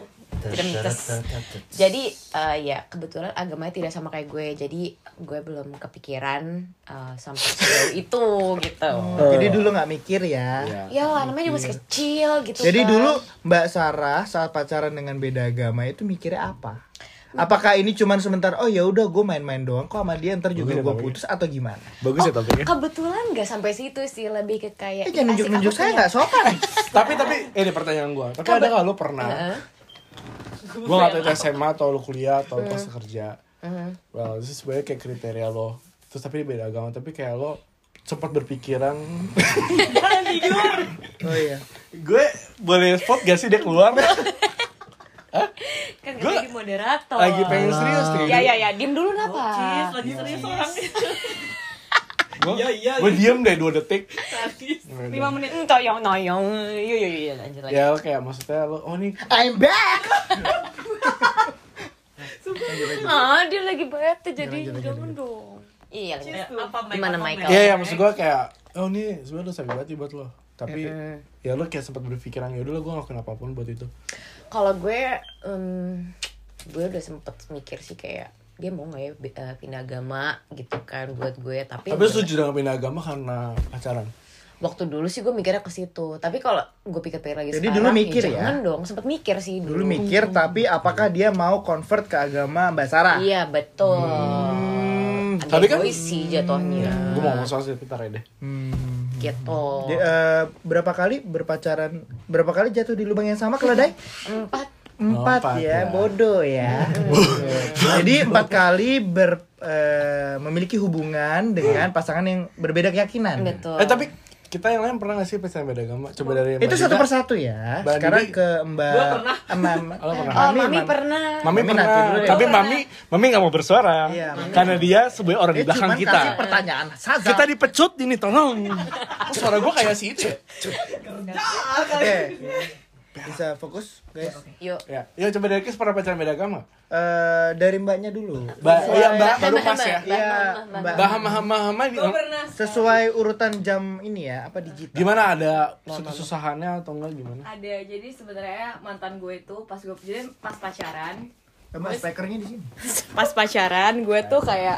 Jadi eh, ya kebetulan agamanya tidak sama kayak gue, jadi gue belum kepikiran eh, sampai sejauh itu gitu. Jadi dulu nggak mikir ya. Iya. Ya lah, namanya juga masih kecil gitu. Jadi kan. dulu Mbak Sarah saat pacaran dengan beda agama itu mikirnya apa? Apakah ini cuman sebentar? Oh ya udah gue main-main doang kok sama dia ntar juga ya gue topiknya. putus atau gimana? Bagus ya topiknya. kebetulan nggak sampai situ sih, lebih ke kayak Eh jangan nunjuk-nunjuk saya nggak sopan. tapi tapi ini pertanyaan gue. Tapi ada nggak lo pernah? Heeh. Gue nggak tahu itu SMA atau lo kuliah atau lo pas kerja. Heeh. Well, itu sebenarnya kayak kriteria lo. Terus tapi beda agama. Tapi kayak lo sempat berpikiran Oh iya. gue boleh spot gak sih dia keluar Kan gue jadi moderator. lagi pengen serius nih Ya ya ya, diem dulu Cis, napa? lagi serius orang. Gue Iya, iya, gue iya. diem deh dua detik. Lima menit. Hmm, toyong noyong. Yuk yuk yuk lanjut lagi. ya lo kayak maksudnya lo oh nih I'm back. Ah, dia lagi bete jadi jangan dong. Iya, lagi. apa Gimana Michael? Iya, ya maksud gue kayak oh ini sebenarnya udah sakit banget nih buat lo. Tapi ya lo kayak sempat berpikiran ya udah gue ngelakuin apa pun buat itu. Kalau gue, em, gue udah sempet mikir sih kayak dia mau nggak ya eh, pindah agama gitu kan buat gue tapi Tapi setuju dengan pindah agama karena pacaran. waktu dulu sih gue mikirnya ke situ tapi kalau gue pikir-pikir lagi Jadi sekarang dulu mikir ya? jangan dong sempet mikir sih dulu, Dulu mikir tapi apakah dia mau convert ke agama Mbak Sarah? iya betul Hmm, Agak tapi kan- sih jatuhnya Gue mau ngomong soal sekitar ya deh. Hmm. gitu Di- eh, berapa kali berpacaran? Berapa kali jatuh di lubang yang sama keledai? empat Empat, Empat, ya, ya. bodoh ya. Jadi empat kali ber, eh, memiliki hubungan dengan pasangan yang berbeda keyakinan. betul Eh tapi kita yang lain pernah gak sih pacaran beda agama? Coba dari Itu Mbak satu Dida. persatu ya. Mbak Sekarang Didi. ke Mbak. Mbak. Oh, pernah. oh mami pernah Mami, Mami pernah, dulu deh. tapi Mami Mami gak mau bersuara Iya, Mami. karena dia sebagai orang di Eh, belakang cuman kita. kasih pertanyaan saja. Kita dipecut ini tolong. Kok suara gue kayak si itu ya? Oke. Bisa fokus, guys. yuk Ya, ya coba dari Kis pernah pacaran beda agama? Eh, dari Mbaknya dulu. Mbak, Sesuai- iya Mbak, baru Mbak, pas Mbak, ya. Mbak, Iya, Mbak, pernah Sesuai urutan jam ini ya, apa digital? Gimana ada kesusahannya atau enggak gimana? ada jadi sebenarnya mantan gue itu pas gue jadi pas pacaran Eh, Mbak, speakernya di sini. pas pacaran gue tuh kayak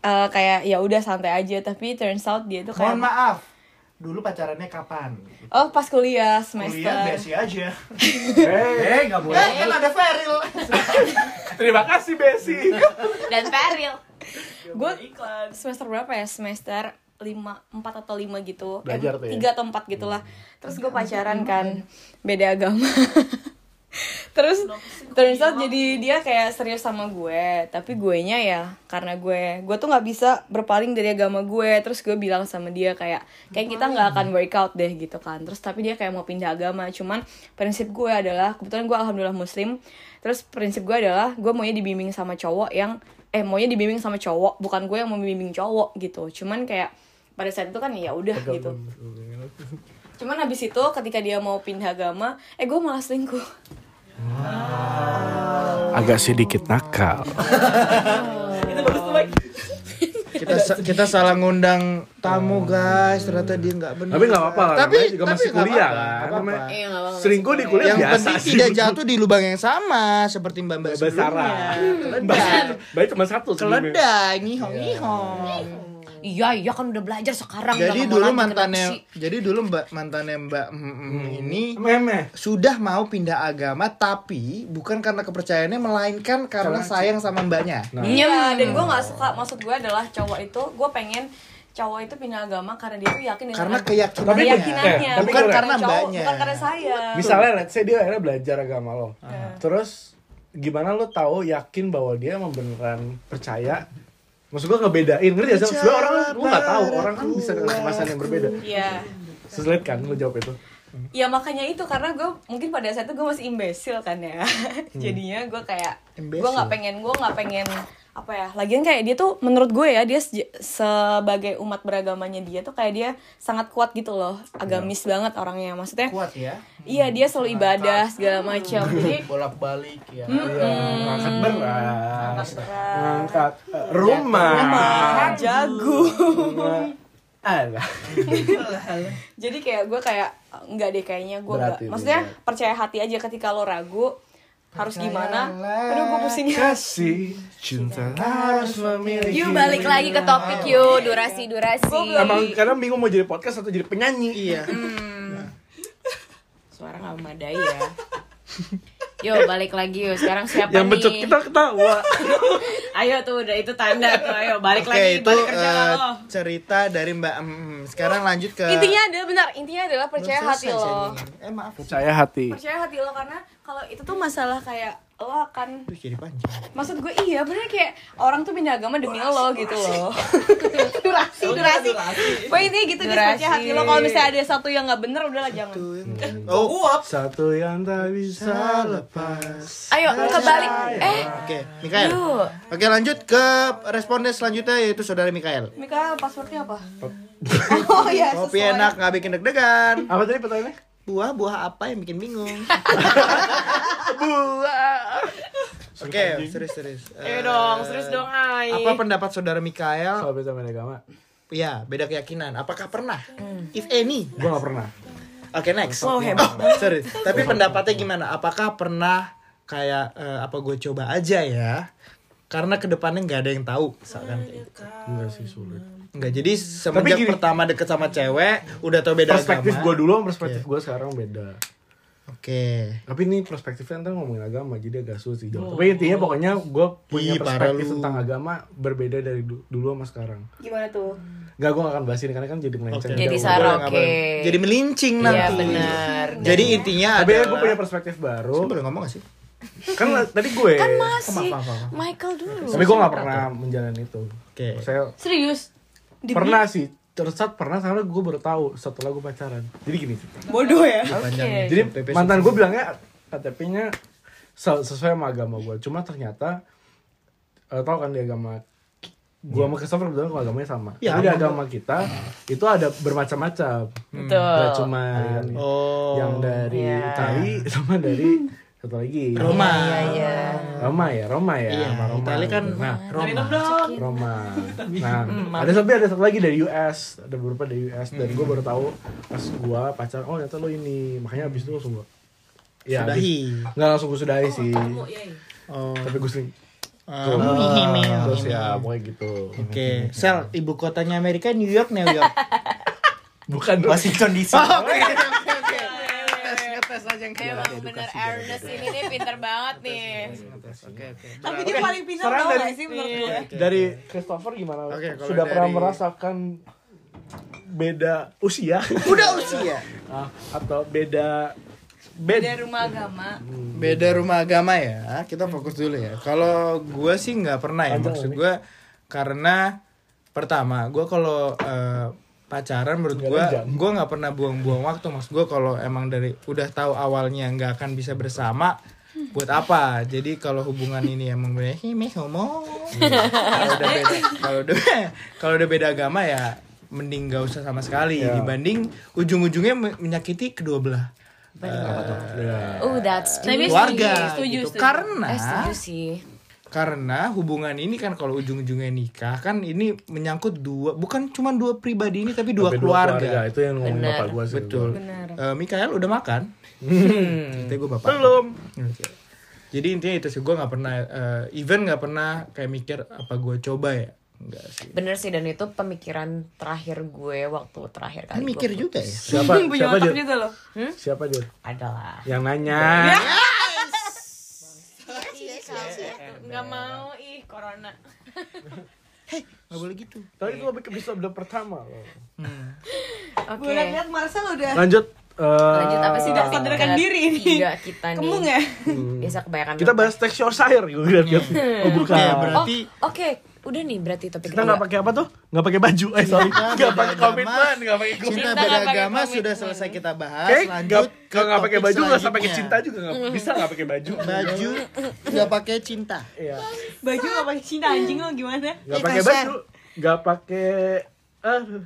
eh, kayak ya udah santai aja tapi turns out dia tuh kayak Mohon maaf. Dulu pacarannya kapan? oh pas kuliah semester Kuliah besi aja. Eh, nggak boleh. kan ada Feril. terima kasih Besi. dan Peril gue semester berapa ya semester lima empat atau lima gitu Belajar tuh ya? tiga atau empat gitulah terus gue pacaran kan beda agama terus turns out jadi dia kayak serius sama gue. Tapi gue nya ya karena gue gue tuh nggak bisa berpaling dari agama gue. Terus gue bilang sama dia kayak kayak kita nggak akan workout deh gitu kan. Terus tapi dia kayak mau pindah agama. Cuman prinsip gue adalah kebetulan gue alhamdulillah muslim. Terus prinsip gue adalah gue maunya dibimbing sama cowok yang eh maunya dibimbing sama cowok. Bukan gue yang mau membimbing cowok gitu. Cuman kayak pada saat itu kan ya udah gitu. cuman habis itu ketika dia mau pindah agama eh gue malah selingkuh Agak sedikit nakal. kita sa- kita salah ngundang tamu guys ternyata dia nggak benar Tapi nggak apa-apa tapi juga tapi masih kuliah apa-apa, kan. nggak apa-apa. Namanya- Iya. Selingkuh di kuliah yang biasa penting sih. tidak jatuh di lubang yang sama seperti mbak mbak Mbak Sarah. keledai Baik cuma satu keledai ngihong ngihong iya iya kan udah belajar sekarang jadi dulu mantannya jadi dulu mbak mantannya mbak mm, mm, ini Meme. sudah mau pindah agama tapi bukan karena kepercayaannya melainkan karena sayang sama mbaknya Nah. Iya, dan gue nggak suka. Maksud gue adalah cowok itu, gue pengen cowok itu pindah agama karena dia tuh yakin karena keyakinannya keyakinannya, Eh, tapi bukan karena cowok, mbaknya bukan karena saya. Misalnya let's say dia akhirnya belajar agama lo. Terus gimana lo tahu yakin bahwa dia emang beneran percaya? Maksud gue ngebedain, ngerti gak sih? Sebenernya orang lo gak tahu, orang kan bisa dengan kemasan yang berbeda. Iya. Sulit kan lo jawab itu? Ya makanya itu karena gue mungkin pada saat itu gue masih imbesil kan ya. Jadinya gue kayak gue nggak pengen gue nggak pengen apa ya. Lagian kayak dia tuh menurut gue ya dia seje- sebagai umat beragamanya dia tuh kayak dia sangat kuat gitu loh. Agamis banget orangnya. Maksudnya kuat ya iya dia selalu ibadah segala macam. Jadi bolak balik ya Iya, ngangkat beras, ngangkat eh, rumah, jago. Alah. Jadi kayak gue kayak nggak deh kayaknya gue nggak. Maksudnya percaya hati aja ketika lo ragu harus gimana. Aduh gue pusing. Kasih cinta harus memiliki. Yuk balik lagi ke topik yuk durasi durasi. Emang kadang bingung mau jadi podcast atau jadi penyanyi. iya Suara nggak memadai ya. Yuk balik lagi yuk. Sekarang siapa Yang nih? becek kita ketawa. Ayo tuh udah itu tanda tuh. Ayo balik Oke lagi itu balik kerja eh, lo. cerita dari Mbak Em. Sekarang lanjut ke Intinya adalah benar. Intinya adalah percaya hati lo. Eh maaf. Percaya hati. Percaya hati lo karena kalau itu tuh masalah kayak lo akan Aduh, jadi panjang. maksud gue iya bener kayak orang tuh pindah agama demi lo gitu loh durasi durasi Pokoknya intinya gitu guys Durasi. percaya hati lo kalau misalnya ada satu yang nggak bener udahlah jangan Oh, Satu yang tak bisa lepas. Ayo kebalik. Eh oke, Mikael. yuk. Oke, lanjut ke responden selanjutnya yaitu saudara Mikael. Mika passwordnya apa oh iya Kopi sesuai. enak nggak bikin deg-degan. Apa tadi pertanyaannya? Buah-buah apa yang bikin bingung? Oke, serius-serius. Ayo Eh, dong, serius dong, Ai. Apa pendapat saudara Mikael? Soal beda beda agama. Ya, beda keyakinan. Apakah pernah? If any. Gue gak pernah. Oke, next. Oh, hebat. sorry. Tapi pendapatnya gimana? Apakah pernah kayak eh, apa gue coba aja ya? Karena ke depannya nggak ada yang tahu, misalkan kayak gitu. Enggak sih sulit. Nggak, jadi semenjak gini. pertama deket sama cewek, udah tau beda Perspektif agama. gue dulu sama perspektif gue sekarang beda. Oke. Tapi ini perspektifnya ntar ngomongin agama jadi agak sulit sih jawab. Tapi intinya pokoknya gue punya Ih, perspektif tentang agama berbeda dari du- dulu sama sekarang. Gimana tuh? Gak gue gak akan bahas ini karena kan jadi melenceng. Jadi jauh. Sarah, oke. boleh. Jadi melincing nanti. Iya, benar. Jadi intinya Tapi ya adalah gue punya perspektif baru. Saya boleh ngomong gak sih? kan tadi gue. Kan masih maaf, maaf, maaf. Michael dulu. Tapi gue gak pernah menjalani itu. Oke. Saya Serius? Di- pernah sih. Terus saat pernah karena gue baru tahu setelah gue pacaran. Jadi gini. Bodoh ya? Panjangnya. Jadi mantan gue bilangnya KTP-nya se- sesuai sama agama gue. Cuma ternyata eh, tau kan di agama gue sama Christopher kebetulan kalau agamanya sama. Ya, Tapi di aman. agama kita itu ada bermacam-macam. Betul. Gak cuma Oh. yang dari Iya. Itali sama dari satu lagi. Roma. Iya, iya. Roma ya, Roma ya, Iya, sama Roma. Itali kan nah, Roma. Roma. Nah, ada tapi ada satu lagi dari US, ada beberapa dari US dan gue baru tahu pas gue pacaran, oh ternyata lo ini, makanya abis itu langsung gue Ya, Sudahi. abis- nggak langsung gue sudahi sih, Oh. tapi gue sering Oh. terus ya pokoknya gitu. Oke, Sel, ibu kotanya Amerika New York, New York. Bukan Washington DC. Oke, oke, ngetes aja yang Emang bener Ernest ini nih pinter banget nih. Oke, oke. Tapi dia paling Saran tau dari- gak sih menurut gue? dari Christopher gimana? Sudah pernah merasakan beda usia Udah usia. Ah, atau beda beda rumah agama. Beda rumah agama ya. Kita fokus dulu ya. Kalau gue sih nggak pernah ya. Maksud gue karena pertama gue kalau eh, pacaran menurut gue gue nggak pernah buang-buang waktu maksud gue kalau emang dari udah tahu awalnya nggak akan bisa bersama buat apa jadi kalau hubungan ini emang bener "Hime, homo kalau udah beda kalau udah kalau udah beda agama ya mending gak usah sama sekali Ya. dibanding ujung-ujungnya me- menyakiti kedua belah Ya. Oh, that's Tapi deep. keluarga setuju, gitu. setuju. karena Eh, setuju sih. Karena hubungan ini kan kalau ujung-ujungnya nikah kan ini menyangkut dua bukan cuma dua pribadi ini tapi dua Sampai keluarga. itu yang ngomongin Bener. bapak gue sih Betul. Benar. Eh, Mikael udah makan? Kita gue bapak. belum. Jadi intinya itu sih gue nggak pernah eh, even nggak pernah kayak mikir apa gue coba ya enggak sih. Bener sih dan itu pemikiran terakhir gue waktu terakhir kali Kan gue mikir juga ya. siapa Punya siapa juga loh. siapa dia adalah yang nanya nggak mau ih corona. Nggak boleh gitu. tapi itu lebih ke episode pertama loh. Oke. Gue liat Marcel udah lanjut eh, lanjut apa sih Tidak sadarkan diri ini. tiga kita nih. Kemung ya? biasa kebanyakan kita bahas text your sire gue lihat. Lihat oh bukan. Oh berarti oke udah nih berarti topik kita nggak pakai apa tuh? Nggak pakai baju eh sorry. Cinta nggak pakai komitmen nggak pakai cinta komitmen. nggak pakai agama sudah selesai kita bahas. Oke, Lanjut nggak ke kalau nggak pakai baju nggak pakai selanjutnya. cinta juga nggak bisa nggak pakai baju. Baju nggak pakai cinta. iya. Baju gak pakai cinta anjing lo gimana? nggak pakai baju nggak pakai aduh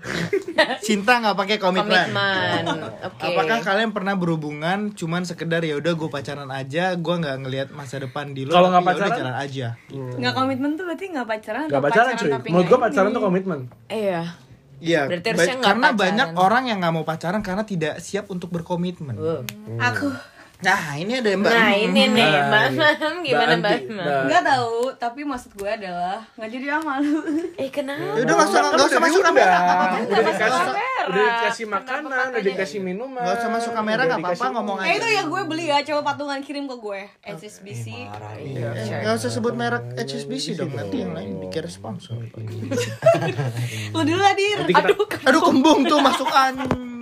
Cinta nggak pakai komitmen. komitmen oke Apakah kalian pernah berhubungan cuman sekedar ya udah gue pacaran aja, gue nggak ngelihat masa depan di lo. Kalau nggak ya pacaran? jalan aja. Gak komitmen tuh berarti gak pacaran nggak atau pacaran cuy menurut nggak gua pacaran tuh komitmen iya Iya. Nggak karena pacaran. banyak orang yang nggak mau pacaran karena tidak siap untuk berkomitmen. Wow. Aku Nah ini ada mbak. nah ini nih Nah, mbak ini. Mam gimana Mbak mbak Mam Mbak- nggak tahu tapi maksud gue adalah nggak jadi ah malu eh kenapa Ya udah nggak usah nggak usah masuk kamera apa-apa. udah dikasih kamera. udah dikasih makanan udah dikasih minuman Nggak usah masuk kamera nggak apa-apa ngomong eh aja. itu yang gue beli ya coba patungan kirim ke gue HSBC Iya. Nggak usah sebut merek HSBC dong nanti yang lain dikira sponsor. lu dulu lah dir aduh Aduh kembung tuh masuk angin.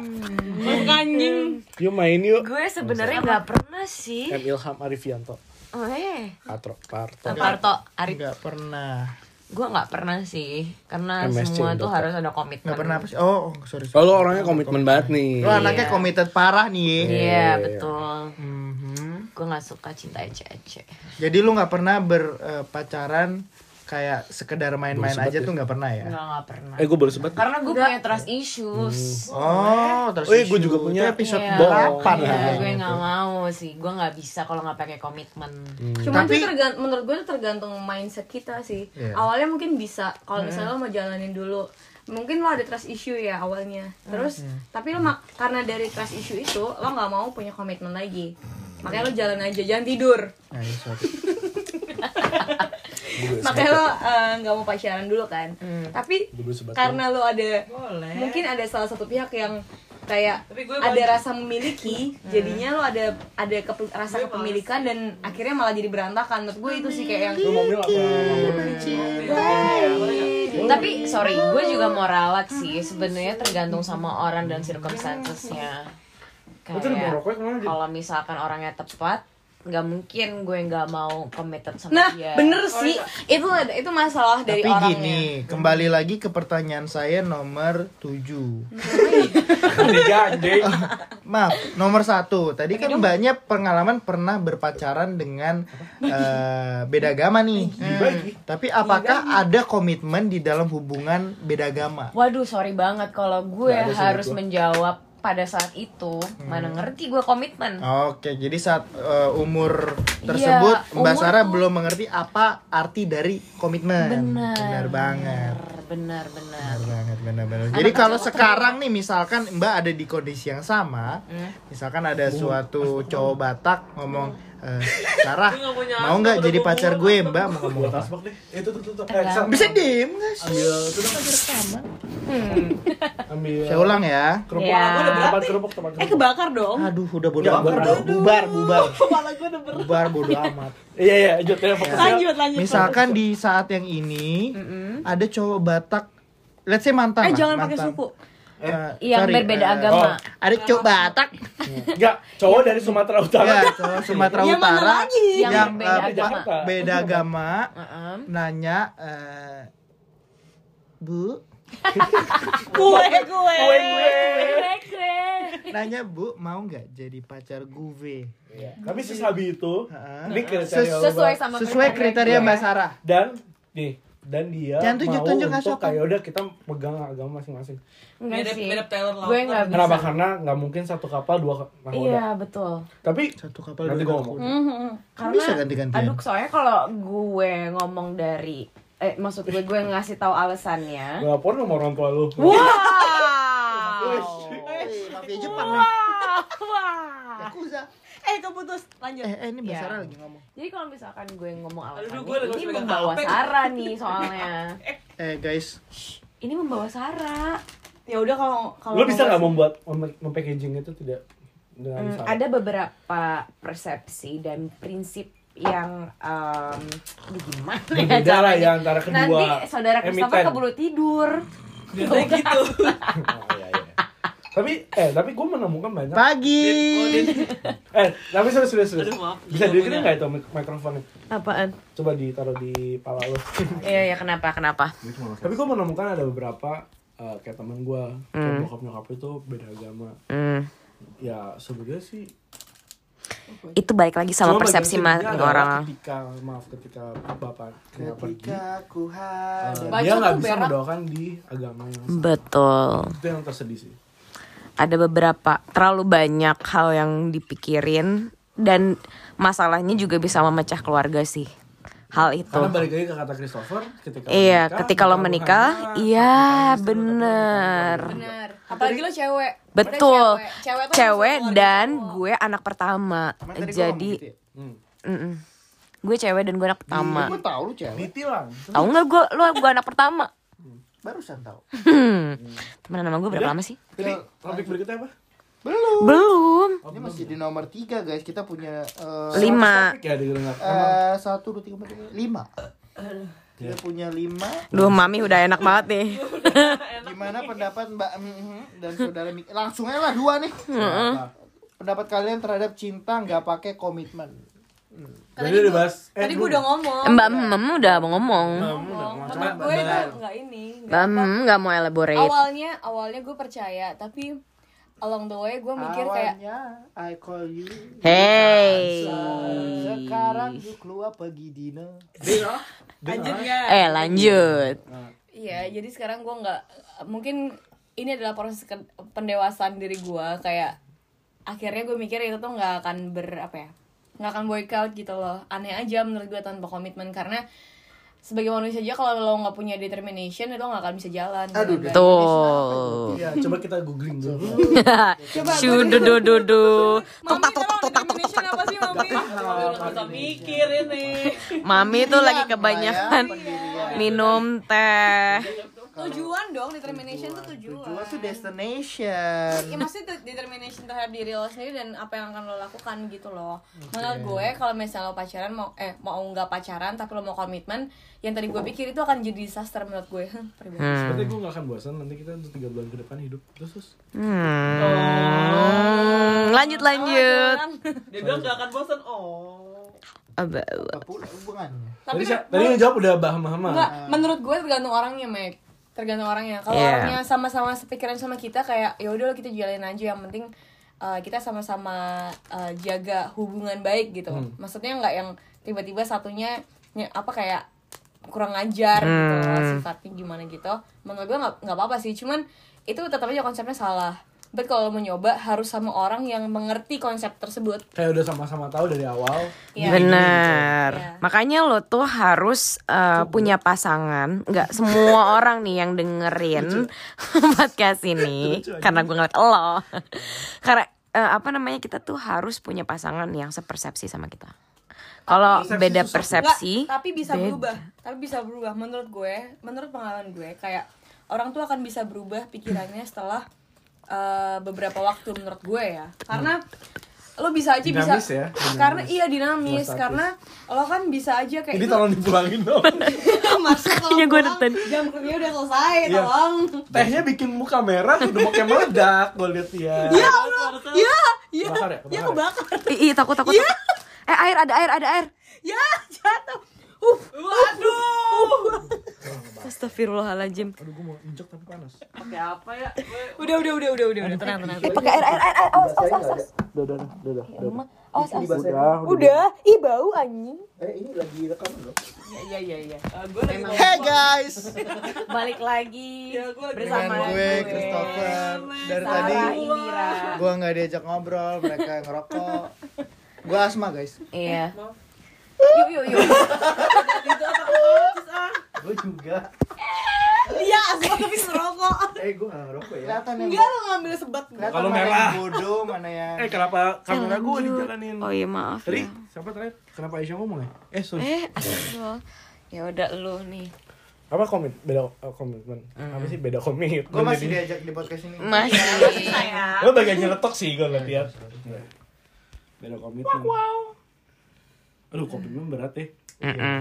Masuk anjing. yuk. Main yuk. Gue sebenarnya nggak pernah sih. M. Ilham Arifianto. Oh eh Patro Parto. Parto Arif Nggak pernah. gue nggak pernah sih karena MSC semua tuh harus ada komitmen. Nggak pernah apa sih? Oh, oh sorry. sorry. Oh, lo orangnya komitmen banget nih. Lo anaknya committed parah nih. iya betul. Mhm. gue nggak suka cinta ece-ece. Jadi lu nggak pernah berpacaran kayak sekedar main-main aja sebat tuh nggak pernah ya Enggak, enggak pernah. Eh gue baru sebat. Karena gue punya trust issues. oh terus Oh iya, gua juga punya. Itu episode delapan iya, ya gue nggak mau sih. Gue nggak bisa kalau nggak pakai komitmen. Cuman Tapi- tuh tergantung menurut gue tergantung mindset kita sih. Iya. Awalnya mungkin bisa kalau misalnya lo mau jalanin dulu. Mungkin lo ada trust issue ya awalnya. Terus tapi lo mak karena dari trust issue itu lo nggak mau punya komitmen lagi. Makanya lo jalan aja, jangan tidur. Nah, iya. Makanya lo eh, nggak mau pacaran dulu kan. Tapi Gue baru sebat. karena lo ada mungkin ada salah satu pihak yang kayak ada rasa memiliki jadinya lo ada ada kepe- rasa kepemilikan dan akhirnya malah jadi berantakan. Menurut gue itu sih kayak yang Lu mau mil apa? Tapi sorry, gue juga mau ralat sih. Sebenarnya tergantung sama orang dan circumstancesnya. Kalau misalkan orangnya tepat, nggak mungkin gue nggak mau committed sama nah dia. bener sih itu itu masalah dari Tapi orangnya gini, kembali lagi ke pertanyaan saya nomor 7 Digandeng. Maaf, nomor satu. Tadi kan banyak pengalaman pernah berpacaran dengan eh, beda agama nih. Dibagi. Tapi apakah ada komitmen di dalam hubungan beda agama? Waduh, sorry banget kalau gue harus menjawab pada saat itu. Mana ngerti gue komitmen. Oke, jadi saat eh, umur tersebut Iya, Mbak umur Sarah tuh- belum mengerti apa arti dari komitmen. Benar. Benar banget. Benar, benar. Benar banget, benar-benar. Jadi kalau sekarang nih misalkan Mbak ada di kondisi yang sama, misalkan ada suatu cowok Batak ngomong, eh, Sarah mau nggak jadi pacar gue Mbak mau ngomong apa? deh. Eh, tuh tuh tuh. tuh. Sal, Bisa diem nggak sih? ambil tuh dong. Ambil. Saya ulang ya. Kerupuk. Ya. Aku udah tempat kerupuk, tempat eh kerupuk. kebakar dong Aduh, udah bodo amat. bubar. Bubar, bubar. kepala gue udah Bubar bodo amat. Iya iya, lanjut ya lanjut lanjut Misalkan di saat yang ini ada cowok Batak, let's say mantan. eh jangan pakai suku Eh, Yang sorry, berbeda eh, agama. oh. Ada cowok Batak, Enggak, cowok dari Sumatera Utara. ya cowok Sumatera Yang mana Utara lagi? Yang beda eh, agama. Pak, beda agama Heeh. nanya eh, Bu, kue kue Kue gue. nanya Bu mau nggak jadi pacar gue? Iya. Tapi si Sabi itu, Heeh. ini kriteria Sesuai sama Sesuai kriteria Mbak gue. Sarah. dan nih dan dia Jangan mau tunjuk-tunjuk untuk asokan. kayak udah kita pegang agama masing-masing. Enggak Mirip- sih. mirip Taylor Gue nggak bisa. Kenapa? Karena nggak mungkin satu kapal dua nahoda. Iya, betul. Tapi Satu kapal Nanti dua gua kuda. Mhm. Kan bisa ganti-gantian. Aduh, soalnya kalau gue ngomong dari eh maksud gue gue ngasih tahu alasannya. gue lapor sama orang tua lu. Wow. Mafia Jepang nih. Wah. Yakuza. Eh keputus lanjut Eh, eh ini Mbak Iya. Sarah lagi ngomong. Jadi kalau misalkan gue ngomong Aduh, alasannya, gue ini membawa. Sarah nih soalnya. Eh guys, Ini membawa Sarah. ya udah kalau kalau Lu bisa nggak membuat mem- mempackaging itu tidak dengan Hmm, salah? ada beberapa persepsi dan prinsip yang um, aduh, gimana ya caranya? ya antara kedua Nanti saudara Christopher keburu tidur. Biasanya gitu. Oh, iya. Tapi eh tapi gue menemukan banyak pagi. eh tapi sudah sudah sudah Aduh, maaf. bisa dikirim nggak itu mik- mikrofonnya Apaan? coba ditaruh di pala lu Iya, ya kenapa? Kenapa? tapi gue menemukan ada beberapa eh, kayak teman gue Hmm. nyokap nyokap itu beda agama Hmm. ya sebenarnya sih Itu balik lagi sama cuma persepsi mas orang. ketika maaf ketika pergi Ketika hadir. Baca dia nggak bisa mendoakan di agama yang sama. Betul. itu yang tersedih sih Ada beberapa terlalu banyak hal yang dipikirin dan masalahnya juga bisa memecah keluarga sih. Hal itu. karena balik lagi ke kata Christopher ketika Iya, menikah, ketika lo menikah, iya bener. benar apalagi lo cewek Betul. Cewek cewek, Cewek dan cowok. gue anak pertama. Jadi, gitu ya? Hmm. gue cewek dan gue anak pertama. Gue tahu lu cewek. ditilang Tahu nggak gue, lu gue anak pertama. Barusan tahu. Hmm. Temenan sama gue berapa lama sih? jadi topik berikutnya apa Belum. Belum. Ini masih di nomor tiga guys. Kita punya eh, Lima. ya eh, satu, dua, tiga, empat, lima. Kita punya lima. Duh, mami udah enak banget nih. Gimana pendapat Mbak dan saudara Mik? Langsung aja lah dua nih. Pendapat kalian terhadap cinta nggak pakai komitmen? Jadi dibahas. eh, tadi gue udah ngomong. Mbak Mem udah mau ngomong. menurut gue itu nggak ini Mbak Mem nggak mau elaborate. awalnya awalnya gue percaya tapi along the way gue mikir kayak Awalnya I call you. Hey. Sekarang you keluar pergi dinner. Lanjut nggak? Eh lanjut. Iya, jadi sekarang gue nggak mungkin ini adalah proses pendewasaan diri gue kayak akhirnya gue mikir itu tuh nggak akan ber apa ya nggak akan workout gitu loh. Aneh aja menurut gue tanpa komitmen karena sebagai manusia aja kalau lo nggak punya determination itu nggak akan bisa jalan. Aduh, Nggak- Tuh. Iya, coba kita googling dulu. Shudu du du du. Mami tolong determination apa sih mami? Mikir ini. Mami tuh lagi kebanyakan. minum teh. Tujuan dong, determination tuh tujuan Tujuan tuh destination Ya maksudnya de- determination terhadap diri lo sendiri dan apa yang akan lo lakukan gitu loh. Menurut gue kalau misalnya lo pacaran mau eh mau nggak pacaran tapi lo mau komitmen, yang tadi gue pikir itu akan jadi disaster menurut gue. Pribadi. Seperti gue gak akan bosan nanti kita untuk tiga bulan ke depan hidup terus terus. Hmm. Lanjut lanjut. Dia bilang gak akan bosan. Oh. Aba, Apa pula hubungannya Tadi siapa- tadi yang jawab udah bahama-hama. Enggak, menurut gue tergantung orangnya, Mek. Tergantung orangnya. Kalau Iya. orangnya sama-sama sepikiran sama kita kayak ya udah kita jalanin aja yang penting uh, kita sama-sama uh, jaga hubungan baik gitu. Maksudnya nggak yang tiba-tiba satunya ny- apa kayak kurang ajar gitu sifatnya gimana gitu. Menurut gue nggak nggak apa-apa sih, cuman itu tetap aja konsepnya salah. But kalau mau nyoba harus sama orang yang mengerti konsep tersebut. Kayak udah sama-sama tahu dari awal. Iya. Bener. Iya. Makanya lo tuh harus uh, punya pasangan. Nggak semua orang nih yang dengerin podcast ini. karena gue ngeliat lo. karena uh, apa namanya kita tuh harus punya pasangan yang sepersepsi sama kita. Kalau beda susah. persepsi, Nggak, tapi bisa beda. berubah tapi bisa berubah menurut gue menurut pengalaman gue kayak orang tuh akan bisa berubah pikirannya setelah uh, beberapa waktu menurut gue ya karena lo bisa aja Dinamis bisa ya, dinamis. karena iya dinamis status. karena lo kan bisa aja kayak Ini tolong dipulangin dong. masuk kalau Makanya gue nonton. jam kerja udah selesai Iya. tolong Tehnya bikin muka merah udah mau kayak meledak gue lihat dia. ya Allah ya ya ya? ya Kebakar ih, takut takut. takut. Eh air ada air ada air. ya jatuh uh waduh Astagfirullahaladzim. Aduh gue mau injek tapi panas. Pakai apa ya? udah udah udah udah udah udah tenang tenang Eh pakai air air air air. Awas awas awas. awas. Udah udah udah udah. udah. Awas awas. Udah, udah ih bau anjing Eh ini lagi rekam loh iya iya iya gue lagi mau Hey guys Balik lagi Dengan gue Christopher Dari tadi. Gue gak diajak ngobrol Mereka ngerokok Gue asma guys Iya. Yuk yuk yuk. Gue juga Iya, asal tapi ngerokok. Eh gue gak ngerokok ya. Kelihatan yang Enggak lo ngambil sebat. Kalau merah. bodoh Mana yang Eh kenapa kamera gue dijalanin? Oh iya maaf Tadi ya. siapa terakhir? Kenapa Aisyah ngomong ya? Eh sorry. Eh. Ya udah lu nih. Apa komit? Beda oh, komitmen. Apa sih beda komit? Gue masih diajak di podcast ini Masih. Lo bagian nyeletok sih gue lihat. Beda komitmen. Aduh komitmen berat ya. Mm-mm.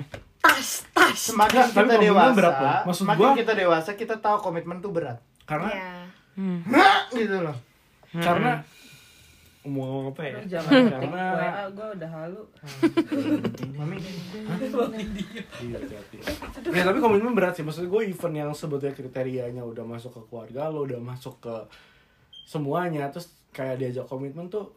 Semakin Tapi kita dewasa berat loh. Maksud Semakin gua- kita dewasa Kita tahu komitmen tuh berat Karena Hah, Gitu loh karena mau ngomong apa ya? Jangan karena WA gue udah halu. Mami Iya. Ya tapi komitmen berat sih. Maksud gue event yang sebetulnya kriterianya udah masuk ke keluarga lo, udah masuk ke semuanya, terus kayak diajak komitmen tuh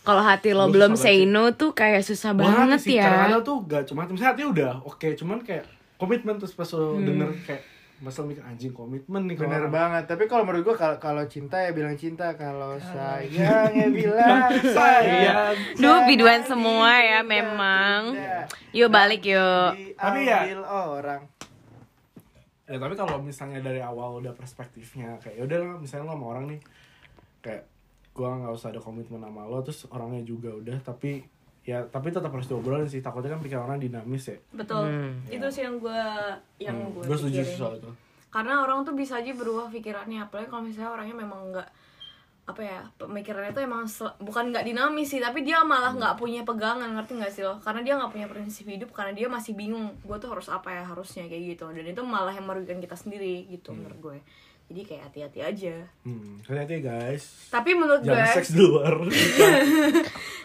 Kalau hati lo Lu belum susah say no tuh kayak susah banget banget sih. ya. Karena tuh gak cuma misalnya hati udah oke, cuman kayak komitmen terus pas lo denger kayak masalah mikir anjing komitmen nih Bener orang- banget, tapi kalau menurut gua kalau kalau cinta ya bilang cinta, kalau sayang ya bilang Sayang. Duh, biduan semua ya memang. Yuk balik yuk. Tapi ya- orang. Ya tapi kalau misalnya dari awal udah perspektifnya kayak yaudah lah misalnya lo sama orang nih kayak gua nggak usah ada komitmen sama lo terus orangnya juga udah tapi ya tapi tetap harus diobrolin sih. Takutnya kan pikiran orang dinamis ya. Betul. Itu sih yang gue yang gue gue setuju soal itu. Karena orang tuh bisa aja berubah pikirannya, apalagi kalau misalnya orangnya memang nggak apa ya pemikirannya tuh emang sel- bukan nggak dinamis sih tapi dia malah nggak punya pegangan ngerti nggak sih lo? Karena dia nggak punya prinsip hidup karena dia masih bingung gue tuh harus apa ya harusnya kayak gitu. Dan itu malah yang merugikan kita sendiri gitu menurut gue jadi kayak hati-hati aja hmm hati-hati ya guys tapi menurut jangan gue seks di luar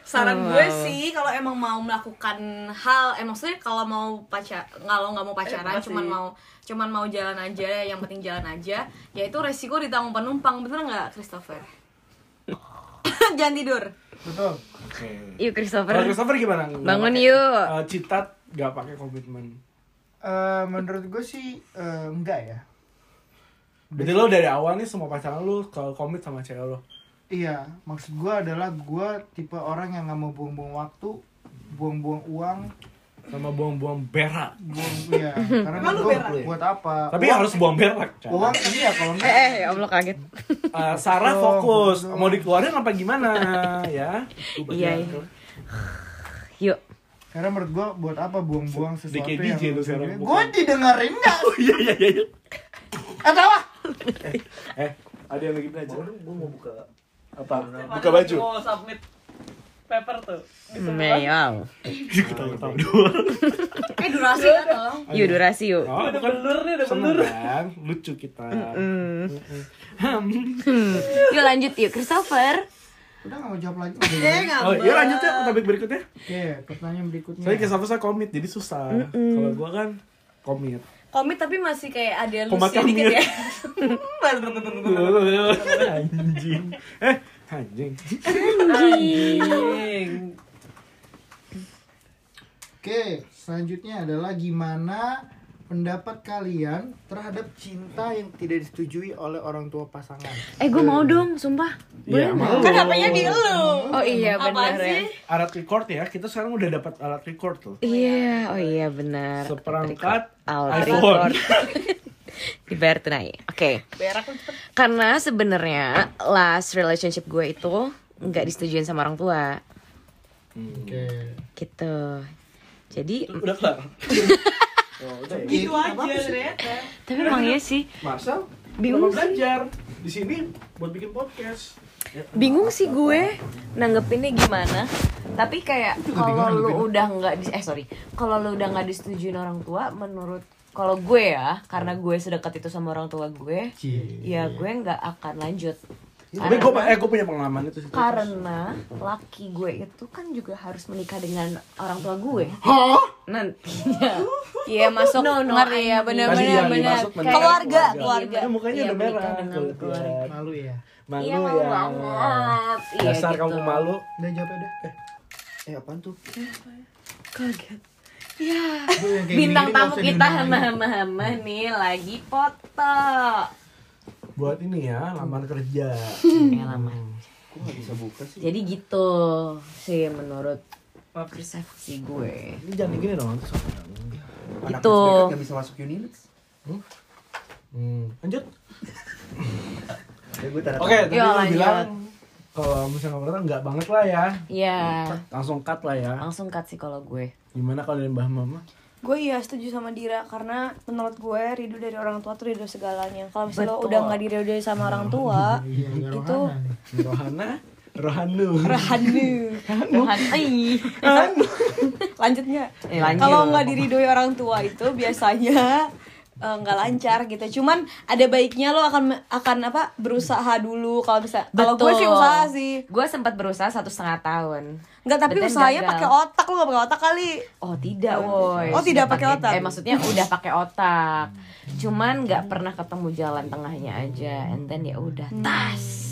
saran gue sih kalau emang mau melakukan hal eh maksudnya kalau mau pacar kalau nggak mau pacaran cuman mau cuman mau jalan aja yang penting jalan aja ya itu resiko ditanggung penumpang bener nggak Christopher jangan tidur. Betul. Oke. Yuk Christopher. Kalau Christopher gimana? Nggak Bangun pakai- yuk. eh, citat gak pakai komitmen. Eh, menurut gue sih eh, enggak ya. Berarti lo dari awal nih semua pasangan lo kalau komit sama cewek lo. Iya, maksud gue adalah gue tipe orang yang nggak mau buang-buang waktu, buang-buang uang, Sama buang-buang berak. buang iya. Karena gue buat apa? Tapi uang, harus buang berak. Cak. uang iya kalau enggak. Eh, eh, ya Allah kaget. Eh, Sarah fokus. Mau dikeluarin apa gimana ya? Iya, iya. Yuk. Karena menurut gue buat apa buang-buang sesuatu DKDJ yang sekarang, gue didengerin nggak? Oh iya iya iya. Iya. Atau apa? Eh, ada yang lagi belajar. Gue mau buka Apa? Buka baju. Mau submit paper tuh. Di sebelah. Meow. Ketawa-ketawa doang. Eh durasi kan tolong. Yuk durasi yuk. Oh, Udah belur nih, udah belur. kan? Lucu kita. Yuk lanjut yuk Christopher. Udah nggak mau jawab lagi. Eh. Oh, yuk lanjut ya ke topik berikutnya. Oke, pertanyaan berikutnya. Soalnya kisah saya komit, jadi susah. Kalau gua kan komit. Komit tapi masih kayak ada lusnya dikit kamit. ya. anjing. Eh, anjing. Anjing. Oke, selanjutnya adalah gimana pendapat kalian terhadap cinta yang tidak disetujui oleh orang tua pasangan. Eh gue mau dong, sumpah. Iya, mau. Kan apanya di elu. Oh iya benar ya. sih? Alat record ya, kita sekarang udah dapat alat record tuh. Iya, oh iya benar. Seperangkat Alat iPhone. record. Dibayar tunai. Oke. Berak lu cepet. Karena sebenarnya last relationship gue itu nggak disetujuin sama orang tua. Oke. Gitu. Jadi, Udah kelar. oh, udah ya. Gitu aja ternyata. tapi emang iya sih. Marcel, Bingung sama belajar? Di sini buat bikin podcast. Ya, bingung sih gue nanggepinnya gimana. Tapi kayak kalau lu udah nggak di eh sorry. Kalau lu udah nggak disetujuin orang tua menurut kalau gue ya karena gue sedekat itu sama orang tua gue ya gue nggak akan lanjut Tapi gue eh, gue punya pengalaman itu sih. karena laki gue itu kan juga harus menikah dengan orang tua gue Hah? nantinya Iya masuk No, no, ngerti ya I benar Tadi benar Keluarga keluarga. keluarga. Eh, mukanya Iya, udah merah. Malu ya. Malu iya ya. malu banget iya Dasar gitu kamu malu. Udah jawab udah. Eh apaan tuh? kaget ya bintang tamu kita hama-hama nih lagi foto Buat ini ya, lamar kerja. ya lama Gue gak bisa buka sih. jadi gitu sih menurut persepsi gue Ini jangan gini dong. nanti soalnya. Anak Gitu. Gak bisa masuk Unilix. Hmm. Lanjut. Ya Oke, tadi Yuk, lu lanjut. bilang kalau misalnya kamu datang nggak banget lah ya. ya Langsung cut lah ya. langsung cut sih kalau gue Gimana kalau dari Mbah Mama? Gue iya setuju sama Dira karena menurut gue ridho dari orang tua tuh ridho segalanya. Kalau misalnya lo udah nggak diridhoi sama orang tua, Iya, nggak itu rohana Rohanu. rahanu. Tuhan Ai. Lanjut nggak? Eh, lanjut. Kalau nggak diridhoi orang tua itu biasanya eh, nggak lancar gitu. Cuman ada baiknya lo akan akan apa berusaha dulu kalau bisa. Kalau gue sih usaha sih. gue sempat berusaha satu setengah tahun Nggak tapi then usahanya pakai otak lo nggak pakai otak kali. Oh tidak, woi. Oh, tidak pakai otak? Eh maksudnya udah pakai otak. Cuman nggak pernah ketemu jalan tengahnya aja. And then ya udah tas.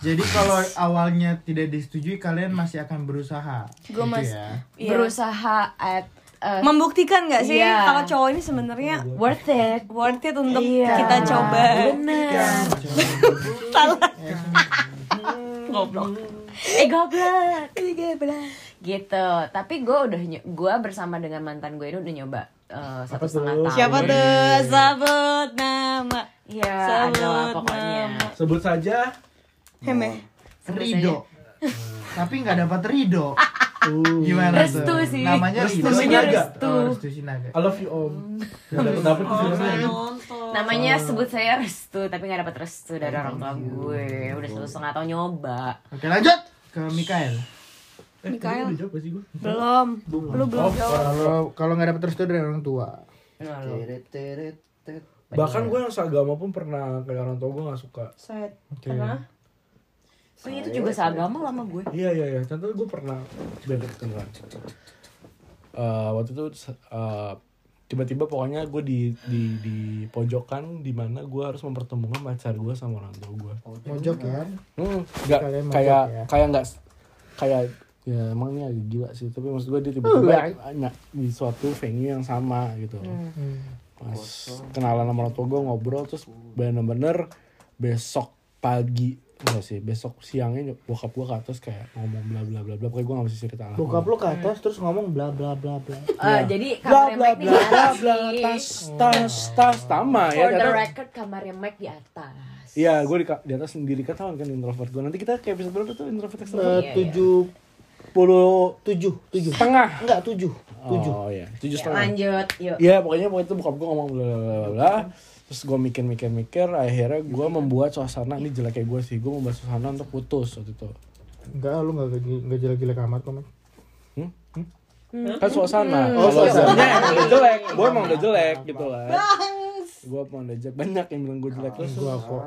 Jadi kalau awalnya tidak disetujui kalian masih akan berusaha. Gue Gitu mas ya. iya. Berusaha at uh, membuktikan nggak sih Iya. kalau cowok ini sebenarnya worth it. worth it untuk Iya. kita coba. Bener. Salah. Goblok. Eh goblok. Gitu. Tapi gue udah gue bersama dengan mantan gue ini udah nyoba uh, satu setengah tuh? tahun. Siapa tuh? Sebut nama. Ya, Sebut adalah pokoknya. nama. Sebut saja. Heme. Ridho. Tapi nggak dapat ridho. Gimana Restu tuh? sih. Namanya Restu. Sinaga. Restu. Oh, Restu Sinaga. I love you Om. Di filmnya. Nonton. Namanya sebut saya restu tapi nggak dapat restu dari orang tua gue. Udah satu setengah tahun nyoba. Oke lanjut ke Mikael. Eh, Mikael. Belum. Lu belum Oh, jawab. Kalau kalau nggak dapat restu dari orang tua. Bahkan gue yang seagama pun pernah kayak orang tua gue gak suka. Set. Oke. Karena Oh itu juga seagama lama gue. Iya iya iya. Contoh gue pernah beda kedengeran. Eh waktu itu uh, tiba-tiba pokoknya gue di di di pojokan di mana gue harus mempertemukan pacar gue sama orang tua gue Mojok ya. hmm, nggak kayak ya? kayak nggak kayak ya emang ini agak gila sih tapi maksud gue dia tiba-tiba banyak di suatu venue yang sama gitu Hmm. pas kenalan sama orang tua gue ngobrol terus bener-bener besok pagi enggak sih besok siangnya bokap gue ke atas kayak ngomong bla bla bla bla pokoknya gue gak bisa cerita lah Bokap lu ke atas terus ngomong bla bla bla bla. Eh, jadi bla kamarnya bla bla di bla atas bla tas tas tas sama ya For the record kamarnya Mike di atas. Iya, gue di, di atas sendiri ketahuan kan introvert gue. Nanti kita kayak episode berapa tuh introvert Eh, extrovert? Iya, tujuh Puluh tujuh tujuh. setengah. Enggak tujuh tujuh. Oh iya, tujuh Ya, setengah. lanjut, yuk. Iya, pokoknya pokoknya itu bokap gue ngomong bla bla bla bla. Terus gue mikir-mikir-mikir, akhirnya gue membuat suasana ini jelek kayak gue sih. Gue membuat suasana untuk putus waktu itu. Enggak, lu enggak enggak jelek-jelek amat kok, Mike. Kan suasana. Oh, Kalau suasana. sebenarnya emang udah jelek. Gue emang udah jelek gitu kan. Gue emang udah jelek. Banyak yang bilang gue jelek terus. Gua kok.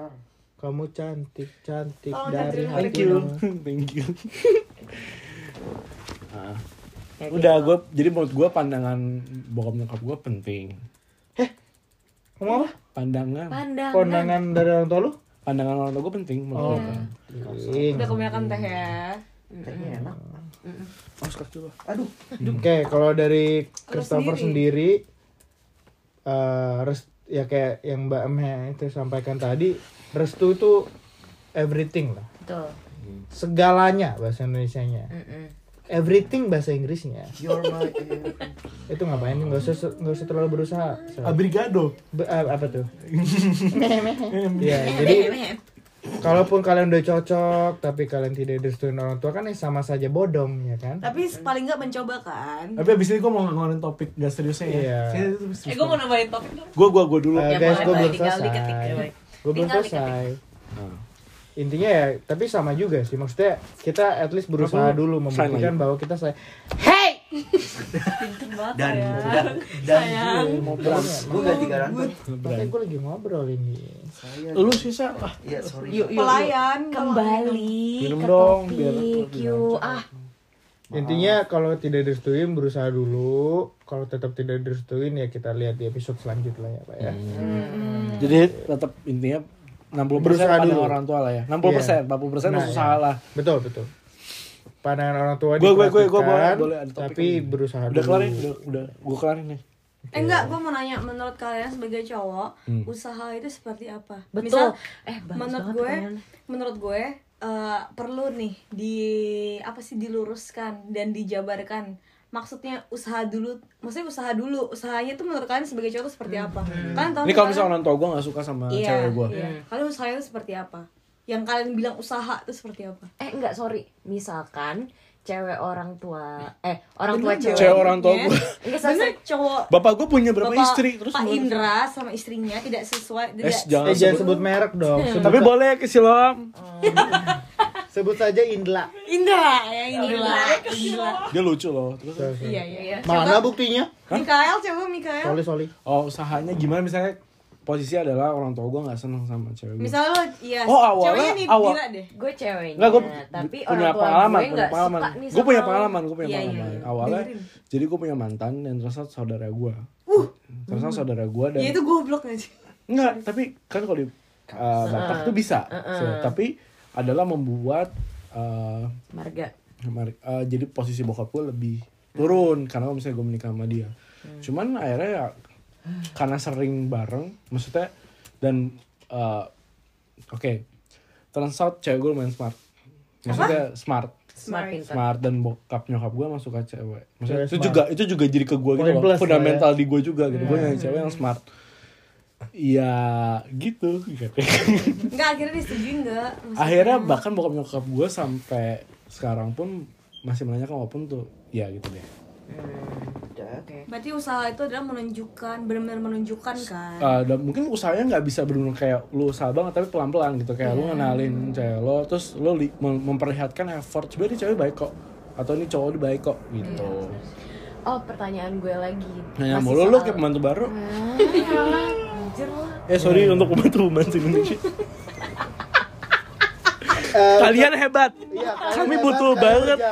Kamu cantik, cantik Oh, dari hati. Thank you, thank you. Nah, udah gue jadi menurut gue pandangan bokap nyokap gue penting Ngomong apa? Pandangan Pandangan. Kondangan dari orang tua lu? pandangan orang tua gue penting menurut gue Ing. Udah kebanyakan teh ya. Tehnya enak. oh suka coba Aduh. Oke, kalau dari Christopher sendiri. sendiri, eh, res- ya kayak yang Mbak Meh itu sampaikan tadi, restu itu everything lah. Betul. Segalanya bahasa Indonesianya. Mm-mm. Everything bahasa Inggrisnya. You're my everything. Itu ngapain? Nggak usah nggak usah terlalu berusaha. abrigado Be- eh, apa tuh? ya, jadi kalaupun kalian udah cocok tapi kalian tidak direstuin orang tua kan ya sama saja bodong ya kan? Tapi paling nggak mencoba kan. tapi abis ini gue mau ngeluarin topik gak seriusnya ya Iya. Eh gue mau nambahin topik dong. gue gue gue dulu Ya, guys, gue belum Tinggal selesai. Gue belum selesai. Intinya ya, tapi sama juga sih. Maksudnya kita at least berusaha Apa? dulu membuktikan bahwa kita saya. Dan ya. dan dan ya? gue ganti garantor. Makanya gue lagi ngobrol ini. Saya. lu sisa ah Iya sorry. Yuk, yuk, Pelayan yuk. Kembali Minum ke dong, biar-. Yuk, ah. Intinya kalau tidak direstuin berusaha dulu. Kalau tetap tidak direstuin ya kita lihat di episode selanjutnya ya, Pak ya. jadi tetap intinya 60% Berusaha pandangan dulu. orang tua lah ya 60% 40% persen Nah, usaha ya. lah Betul, betul. Pandangan orang tua Gue gue gue gue boleh boleh ada topik tapi lagi. berusaha udah dulu. kelarin udah udah gue kelarin nih Eh enggak, gue mau nanya menurut kalian sebagai cowok, Hmm. usaha itu seperti apa? Betul. Misal, Eh, menurut gue, pertanyaannya. menurut gue eh, perlu nih di apa sih diluruskan dan dijabarkan. Maksudnya usaha dulu, maksudnya usaha dulu. Usahanya tuh menurut kalian sebagai cowok tuh seperti apa? Kalian tahu ini kalau misalnya orang tua gue gak suka sama iya, cewek gue Iya. Kalian usahanya tuh seperti apa? Yang kalian bilang usaha itu seperti apa? Eh, enggak, sorry. Misalkan cewek orang tua eh orang tua Bener cewek. cewek orang tua gue Enggak, cowok bapak gue punya berapa Bapak istri terus Pak? Indra sama istrinya tidak sesuai tidak Eh, jangan Eh jangan sebut. sebut merek dong. Sebut, tapi boleh ke silam sebut saja Indla. Indra ya Indra Indra dia lucu loh terus iya iya iya Mana buktinya? Mikael coba Mikael Sorry, sorry. oh usahanya gimana misalnya posisi adalah orang tua gue nggak seneng sama cewek gue misalnya lo iya Oh, awalnya- ceweknya nih awal- gila deh Gue ceweknya, Enggak, gue tapi punya orang tua pengalaman, gue punya pengalaman. suka nih Gue punya pengalaman, gue punya Iya, iya, pengalaman. iya. Awalnya, Dengerin. jadi gue punya mantan dan ternyata saudara gue. Ternyata saudara gue dan ya itu goblok aja enggak, tapi kan kalau di uh, Batak tuh bisa. So, tapi adalah membuat uh, Marga. Uh, jadi posisi bokap gue lebih turun karena kalau misalnya gue menikah sama dia. Cuman akhirnya ya karena sering bareng, maksudnya dan uh, oke, turns out cewek gue lumayan smart. Maksudnya smart, Smart pintar. smart dan bokap nyokap gue emang suka cewek. Maksudnya Cewek itu smart. juga itu juga jadi ke gue gitu loh, plus lah fundamental di gue juga gitu. Gue nyari cewek yang smart. Ya gitu. enggak akhirnya disetujui enggak Maksudnya- akhirnya bahkan bokap nyokap gue sampai sekarang pun masih menanyakan walaupun tuh ya gitu deh Udah. Oke. berarti usaha itu adalah menunjukkan benar-benar menunjukkan kan Uh, dan mungkin usahanya nggak bisa benar kayak lu usaha banget tapi pelan pelan gitu kayak lu ngenalin cewek lo terus lu li- mem- memperlihatkan effort sebenarnya ini cewek baik kok atau ini cowok dia baik kok gitu Oh, pertanyaan gue lagi. nanya mulu lu kayak pembantu baru Ah, anjir lah. eh sorry untuk pembantu pembantu Indonesia. Kalian hebat. Iya, kalian kami hebat, butuh kalian banget. kerja